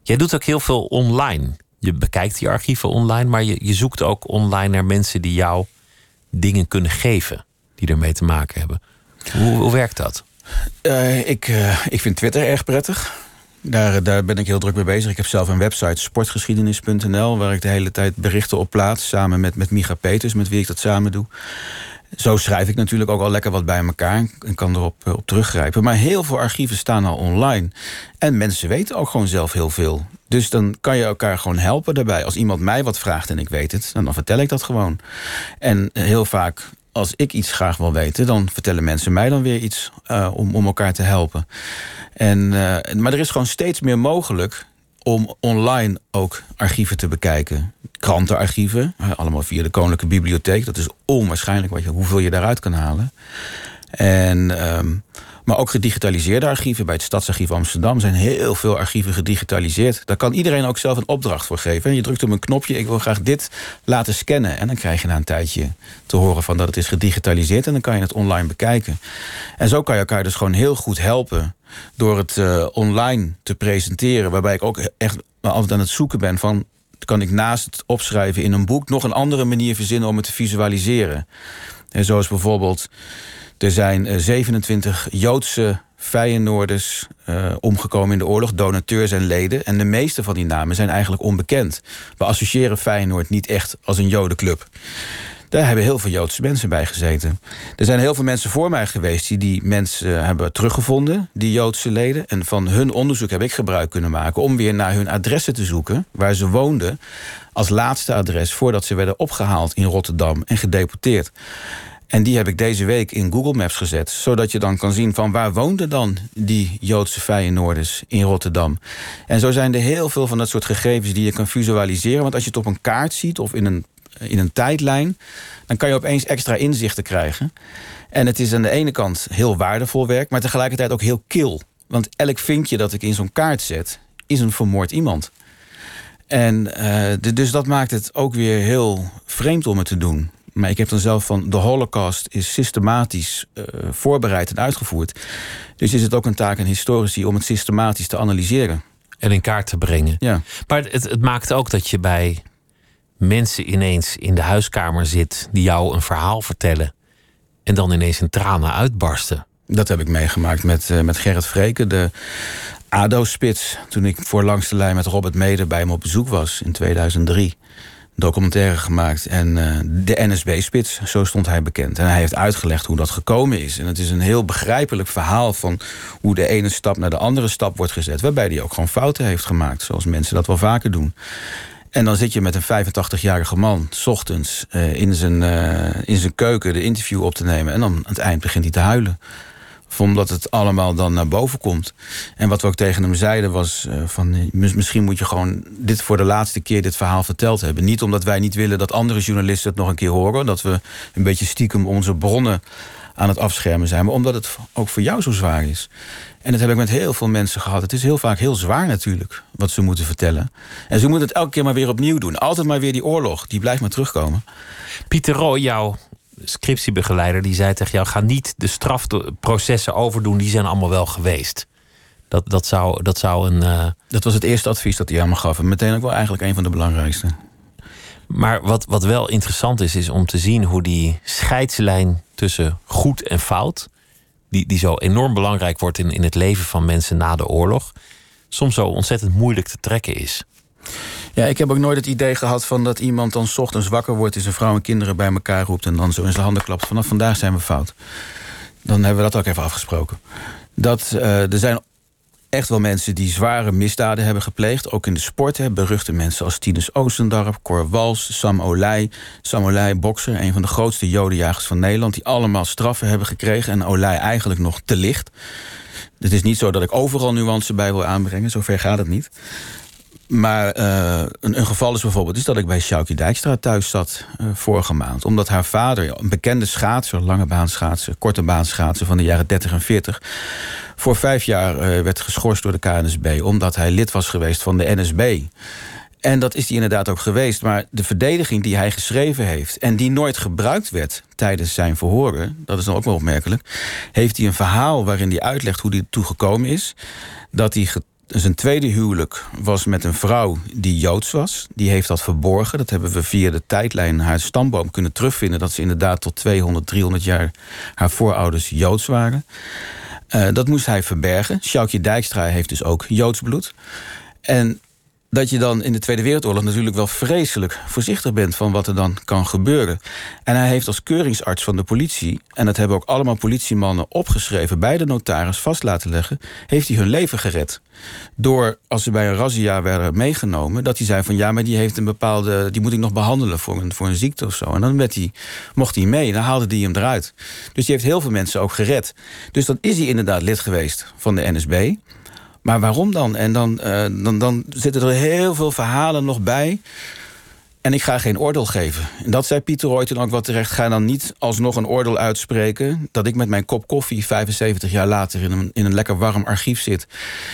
Jij doet ook heel veel online je bekijkt die archieven online, maar je, je zoekt ook online naar mensen die jou dingen kunnen geven die ermee te maken hebben. Hoe, hoe werkt dat? Uh, ik, uh, ik vind Twitter erg prettig. Daar, daar ben ik heel druk mee bezig. Ik heb zelf een website, sportgeschiedenis.nl, waar ik de hele tijd berichten op plaats. Samen met, met Micha Peters, met wie ik dat samen doe. Zo schrijf ik natuurlijk ook al lekker wat bij elkaar en kan erop op teruggrijpen. Maar heel veel archieven staan al online. En mensen weten ook gewoon zelf heel veel. Dus dan kan je elkaar gewoon helpen daarbij. Als iemand mij wat vraagt en ik weet het, dan vertel ik dat gewoon. En heel vaak als ik iets graag wil weten, dan vertellen mensen mij dan weer iets uh, om, om elkaar te helpen. En, uh, maar er is gewoon steeds meer mogelijk om online ook archieven te bekijken. Krantenarchieven, allemaal via de Koninklijke Bibliotheek. Dat is onwaarschijnlijk wat je, hoeveel je daaruit kan halen. En, um, maar ook gedigitaliseerde archieven. Bij het Stadsarchief Amsterdam zijn heel veel archieven gedigitaliseerd. Daar kan iedereen ook zelf een opdracht voor geven. Je drukt op een knopje, ik wil graag dit laten scannen. En dan krijg je na een tijdje te horen van dat het is gedigitaliseerd. En dan kan je het online bekijken. En zo kan je elkaar dus gewoon heel goed helpen door het uh, online te presenteren. Waarbij ik ook echt altijd aan het zoeken ben van... kan ik naast het opschrijven in een boek... nog een andere manier verzinnen om het te visualiseren. En zoals bijvoorbeeld... er zijn 27 eh, Joodse Feyenoorders uh, omgekomen in de oorlog, donateurs en leden. En de meeste van die namen zijn eigenlijk onbekend. We associëren Feyenoord niet echt als een jodenclub. Daar hebben heel veel Joodse mensen bij gezeten. Er zijn heel veel mensen voor mij geweest die die mensen hebben teruggevonden, die Joodse leden. En van hun onderzoek heb ik gebruik kunnen maken om weer naar hun adressen te zoeken, waar ze woonden, als laatste adres voordat ze werden opgehaald in Rotterdam en gedeporteerd. En die heb ik deze week in Google Maps gezet. Zodat je dan kan zien van waar woonden dan die Joodse Feyenoorders in Rotterdam. En zo zijn er heel veel van dat soort gegevens die je kan visualiseren. Want als je het op een kaart ziet of in een in een tijdlijn, dan kan je opeens extra inzichten krijgen. En het is aan de ene kant heel waardevol werk, maar tegelijkertijd ook heel kil. Want elk vinkje dat ik in zo'n kaart zet, is een vermoord iemand. En uh, dus dat maakt het ook weer heel vreemd om het te doen. Maar ik heb dan zelf van de Holocaust is systematisch uh, voorbereid en uitgevoerd. Dus is het ook een taak aan historici om het systematisch te analyseren. En in kaart te brengen. Ja. Maar het, het maakt ook dat je bij mensen ineens in de huiskamer zit die jou een verhaal vertellen en dan ineens in tranen uitbarsten. Dat heb ik meegemaakt met, uh, met Gerrit Vreken, de ADO-spits. Toen ik voor Langs de Lijn met Robert Meder bij hem op bezoek was in 2003. Documentaire gemaakt. En uh, de NSB-spits, zo stond hij bekend. En hij heeft uitgelegd hoe dat gekomen is. En het is een heel begrijpelijk verhaal van hoe de ene stap naar de andere stap wordt gezet. Waarbij hij ook gewoon fouten heeft gemaakt, zoals mensen dat wel vaker doen. En dan zit je met een 85-jarige man, s ochtends, uh, in, zijn, uh, in zijn keuken de interview op te nemen. En dan aan het eind begint hij te huilen. Omdat het allemaal dan naar boven komt. En wat we ook tegen hem zeiden was: uh, van, misschien moet je gewoon dit voor de laatste keer dit verhaal verteld hebben. Niet omdat wij niet willen dat andere journalisten het nog een keer horen. Dat we een beetje stiekem onze bronnen aan het afschermen zijn, maar omdat het ook voor jou zo zwaar is. En dat heb ik met heel veel mensen gehad. Het is heel vaak heel zwaar natuurlijk, wat ze moeten vertellen. En ze moeten het elke keer maar weer opnieuw doen. Altijd maar weer die oorlog, die blijft maar terugkomen. Pieter Roy, jouw scriptiebegeleider, die zei tegen jou: ga niet de strafprocessen overdoen, die zijn allemaal wel geweest. Dat, dat, zou, dat zou een. Uh... Dat was het eerste advies dat hij aan me gaf. En meteen ook wel eigenlijk een van de belangrijkste. Maar wat, wat wel interessant is, is om te zien hoe die scheidslijn tussen goed en fout, die, die zo enorm belangrijk wordt in, in het leven van mensen na de oorlog, soms zo ontzettend moeilijk te trekken is. Ja, ik heb ook nooit het idee gehad van dat iemand dan ochtends wakker wordt... en zijn vrouw en kinderen bij elkaar roept... en dan zo in zijn handen klapt. Vanaf vandaag zijn we fout. Dan hebben we dat ook even afgesproken. Dat, uh, er zijn echt wel mensen die zware misdaden hebben gepleegd. Ook in de sport. Hè. Beruchte mensen als Tinus Oostendorp, Cor Wals, Sam Olij. Sam Olij, bokser, een van de grootste jodenjagers van Nederland... die allemaal straffen hebben gekregen en Olij eigenlijk nog te licht. Het is niet zo dat ik overal nuance bij wil aanbrengen. Zover gaat het niet. Maar uh, een, een, geval is bijvoorbeeld is dat ik bij Sjoukje Dijkstra thuis zat uh, vorige maand. Omdat haar vader, een bekende schaatser, lange baanschaatser, korte baanschaatser van de jaren 30 en 40, voor vijf jaar uh, werd geschorst door de KNSB. Omdat hij lid was geweest van de NSB. En dat is hij inderdaad ook geweest. Maar de verdediging die hij geschreven heeft... en die nooit gebruikt werd tijdens zijn verhoren... dat is dan ook wel opmerkelijk... heeft hij een verhaal waarin hij uitlegt hoe hij ertoe gekomen is... dat hij zijn tweede huwelijk was met een vrouw die Joods was. Die heeft dat verborgen. Dat hebben we via de tijdlijn haar stamboom kunnen terugvinden... dat ze inderdaad tot 200, 300 jaar haar voorouders Joods waren. Uh, dat moest hij verbergen. Sjoukje Dijkstra heeft dus ook Joods bloed. En dat je dan in de Tweede Wereldoorlog natuurlijk wel vreselijk voorzichtig bent van wat er dan kan gebeuren. En hij heeft als keuringsarts van de politie, en dat hebben ook allemaal politiemannen opgeschreven bij de notaris vast laten leggen, heeft hij hun leven gered. Door, als ze bij een razzia werden meegenomen, dat hij zei van ja, maar die heeft een bepaalde, die moet ik nog behandelen voor een, voor een ziekte of zo. En dan werd hij, mocht hij mee, dan haalde hij hem eruit. Dus die heeft heel veel mensen ook gered. Dus dan is hij inderdaad lid geweest van de NSB. Maar waarom dan? En dan, uh, dan, dan zitten er heel veel verhalen nog bij. En ik ga geen oordeel geven. En dat zei Pieter ooit toen ook wel terecht. Ga dan niet alsnog een oordeel uitspreken... dat ik met mijn kop koffie 75 jaar later... in een, in een lekker warm archief zit...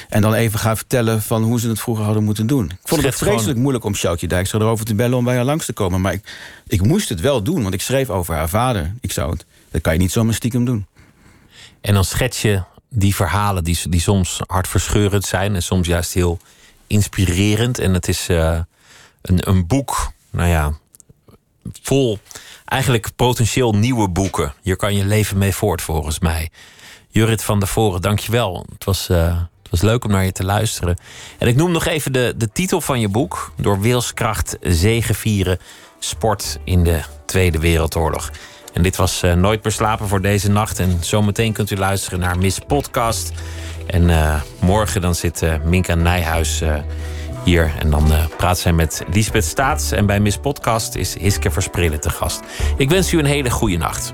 en dan even ga vertellen van hoe ze het vroeger hadden moeten doen. Ik vond het vreselijk gewoon... moeilijk om Sjoukje Dijkstra erover te bellen... om bij haar langs te komen. Maar ik, ik moest het wel doen, want ik schreef over haar vader. Ik zou het, dat kan je niet zomaar stiekem doen. En dan schets je die verhalen die, die soms hartverscheurend zijn en soms juist heel inspirerend. En het is uh, een, een boek, nou ja, vol eigenlijk potentieel nieuwe boeken. Hier kan je leven mee voort, volgens mij. Jurit van der Voren, dankjewel. Het was, uh, het was leuk om naar je te luisteren. En ik noem nog even de, de titel van je boek: Door wilskracht zegevieren. Sport in de Tweede Wereldoorlog. En dit was uh, Nooit meer slapen voor deze nacht. En zometeen kunt u luisteren naar Miss Podcast. En uh, morgen dan zit uh, Minka Nijhuis hier. En dan praat zij met Lisbeth Staats. En bij Miss Podcast is Hiske Versprillen te gast. Ik wens u een hele goede nacht.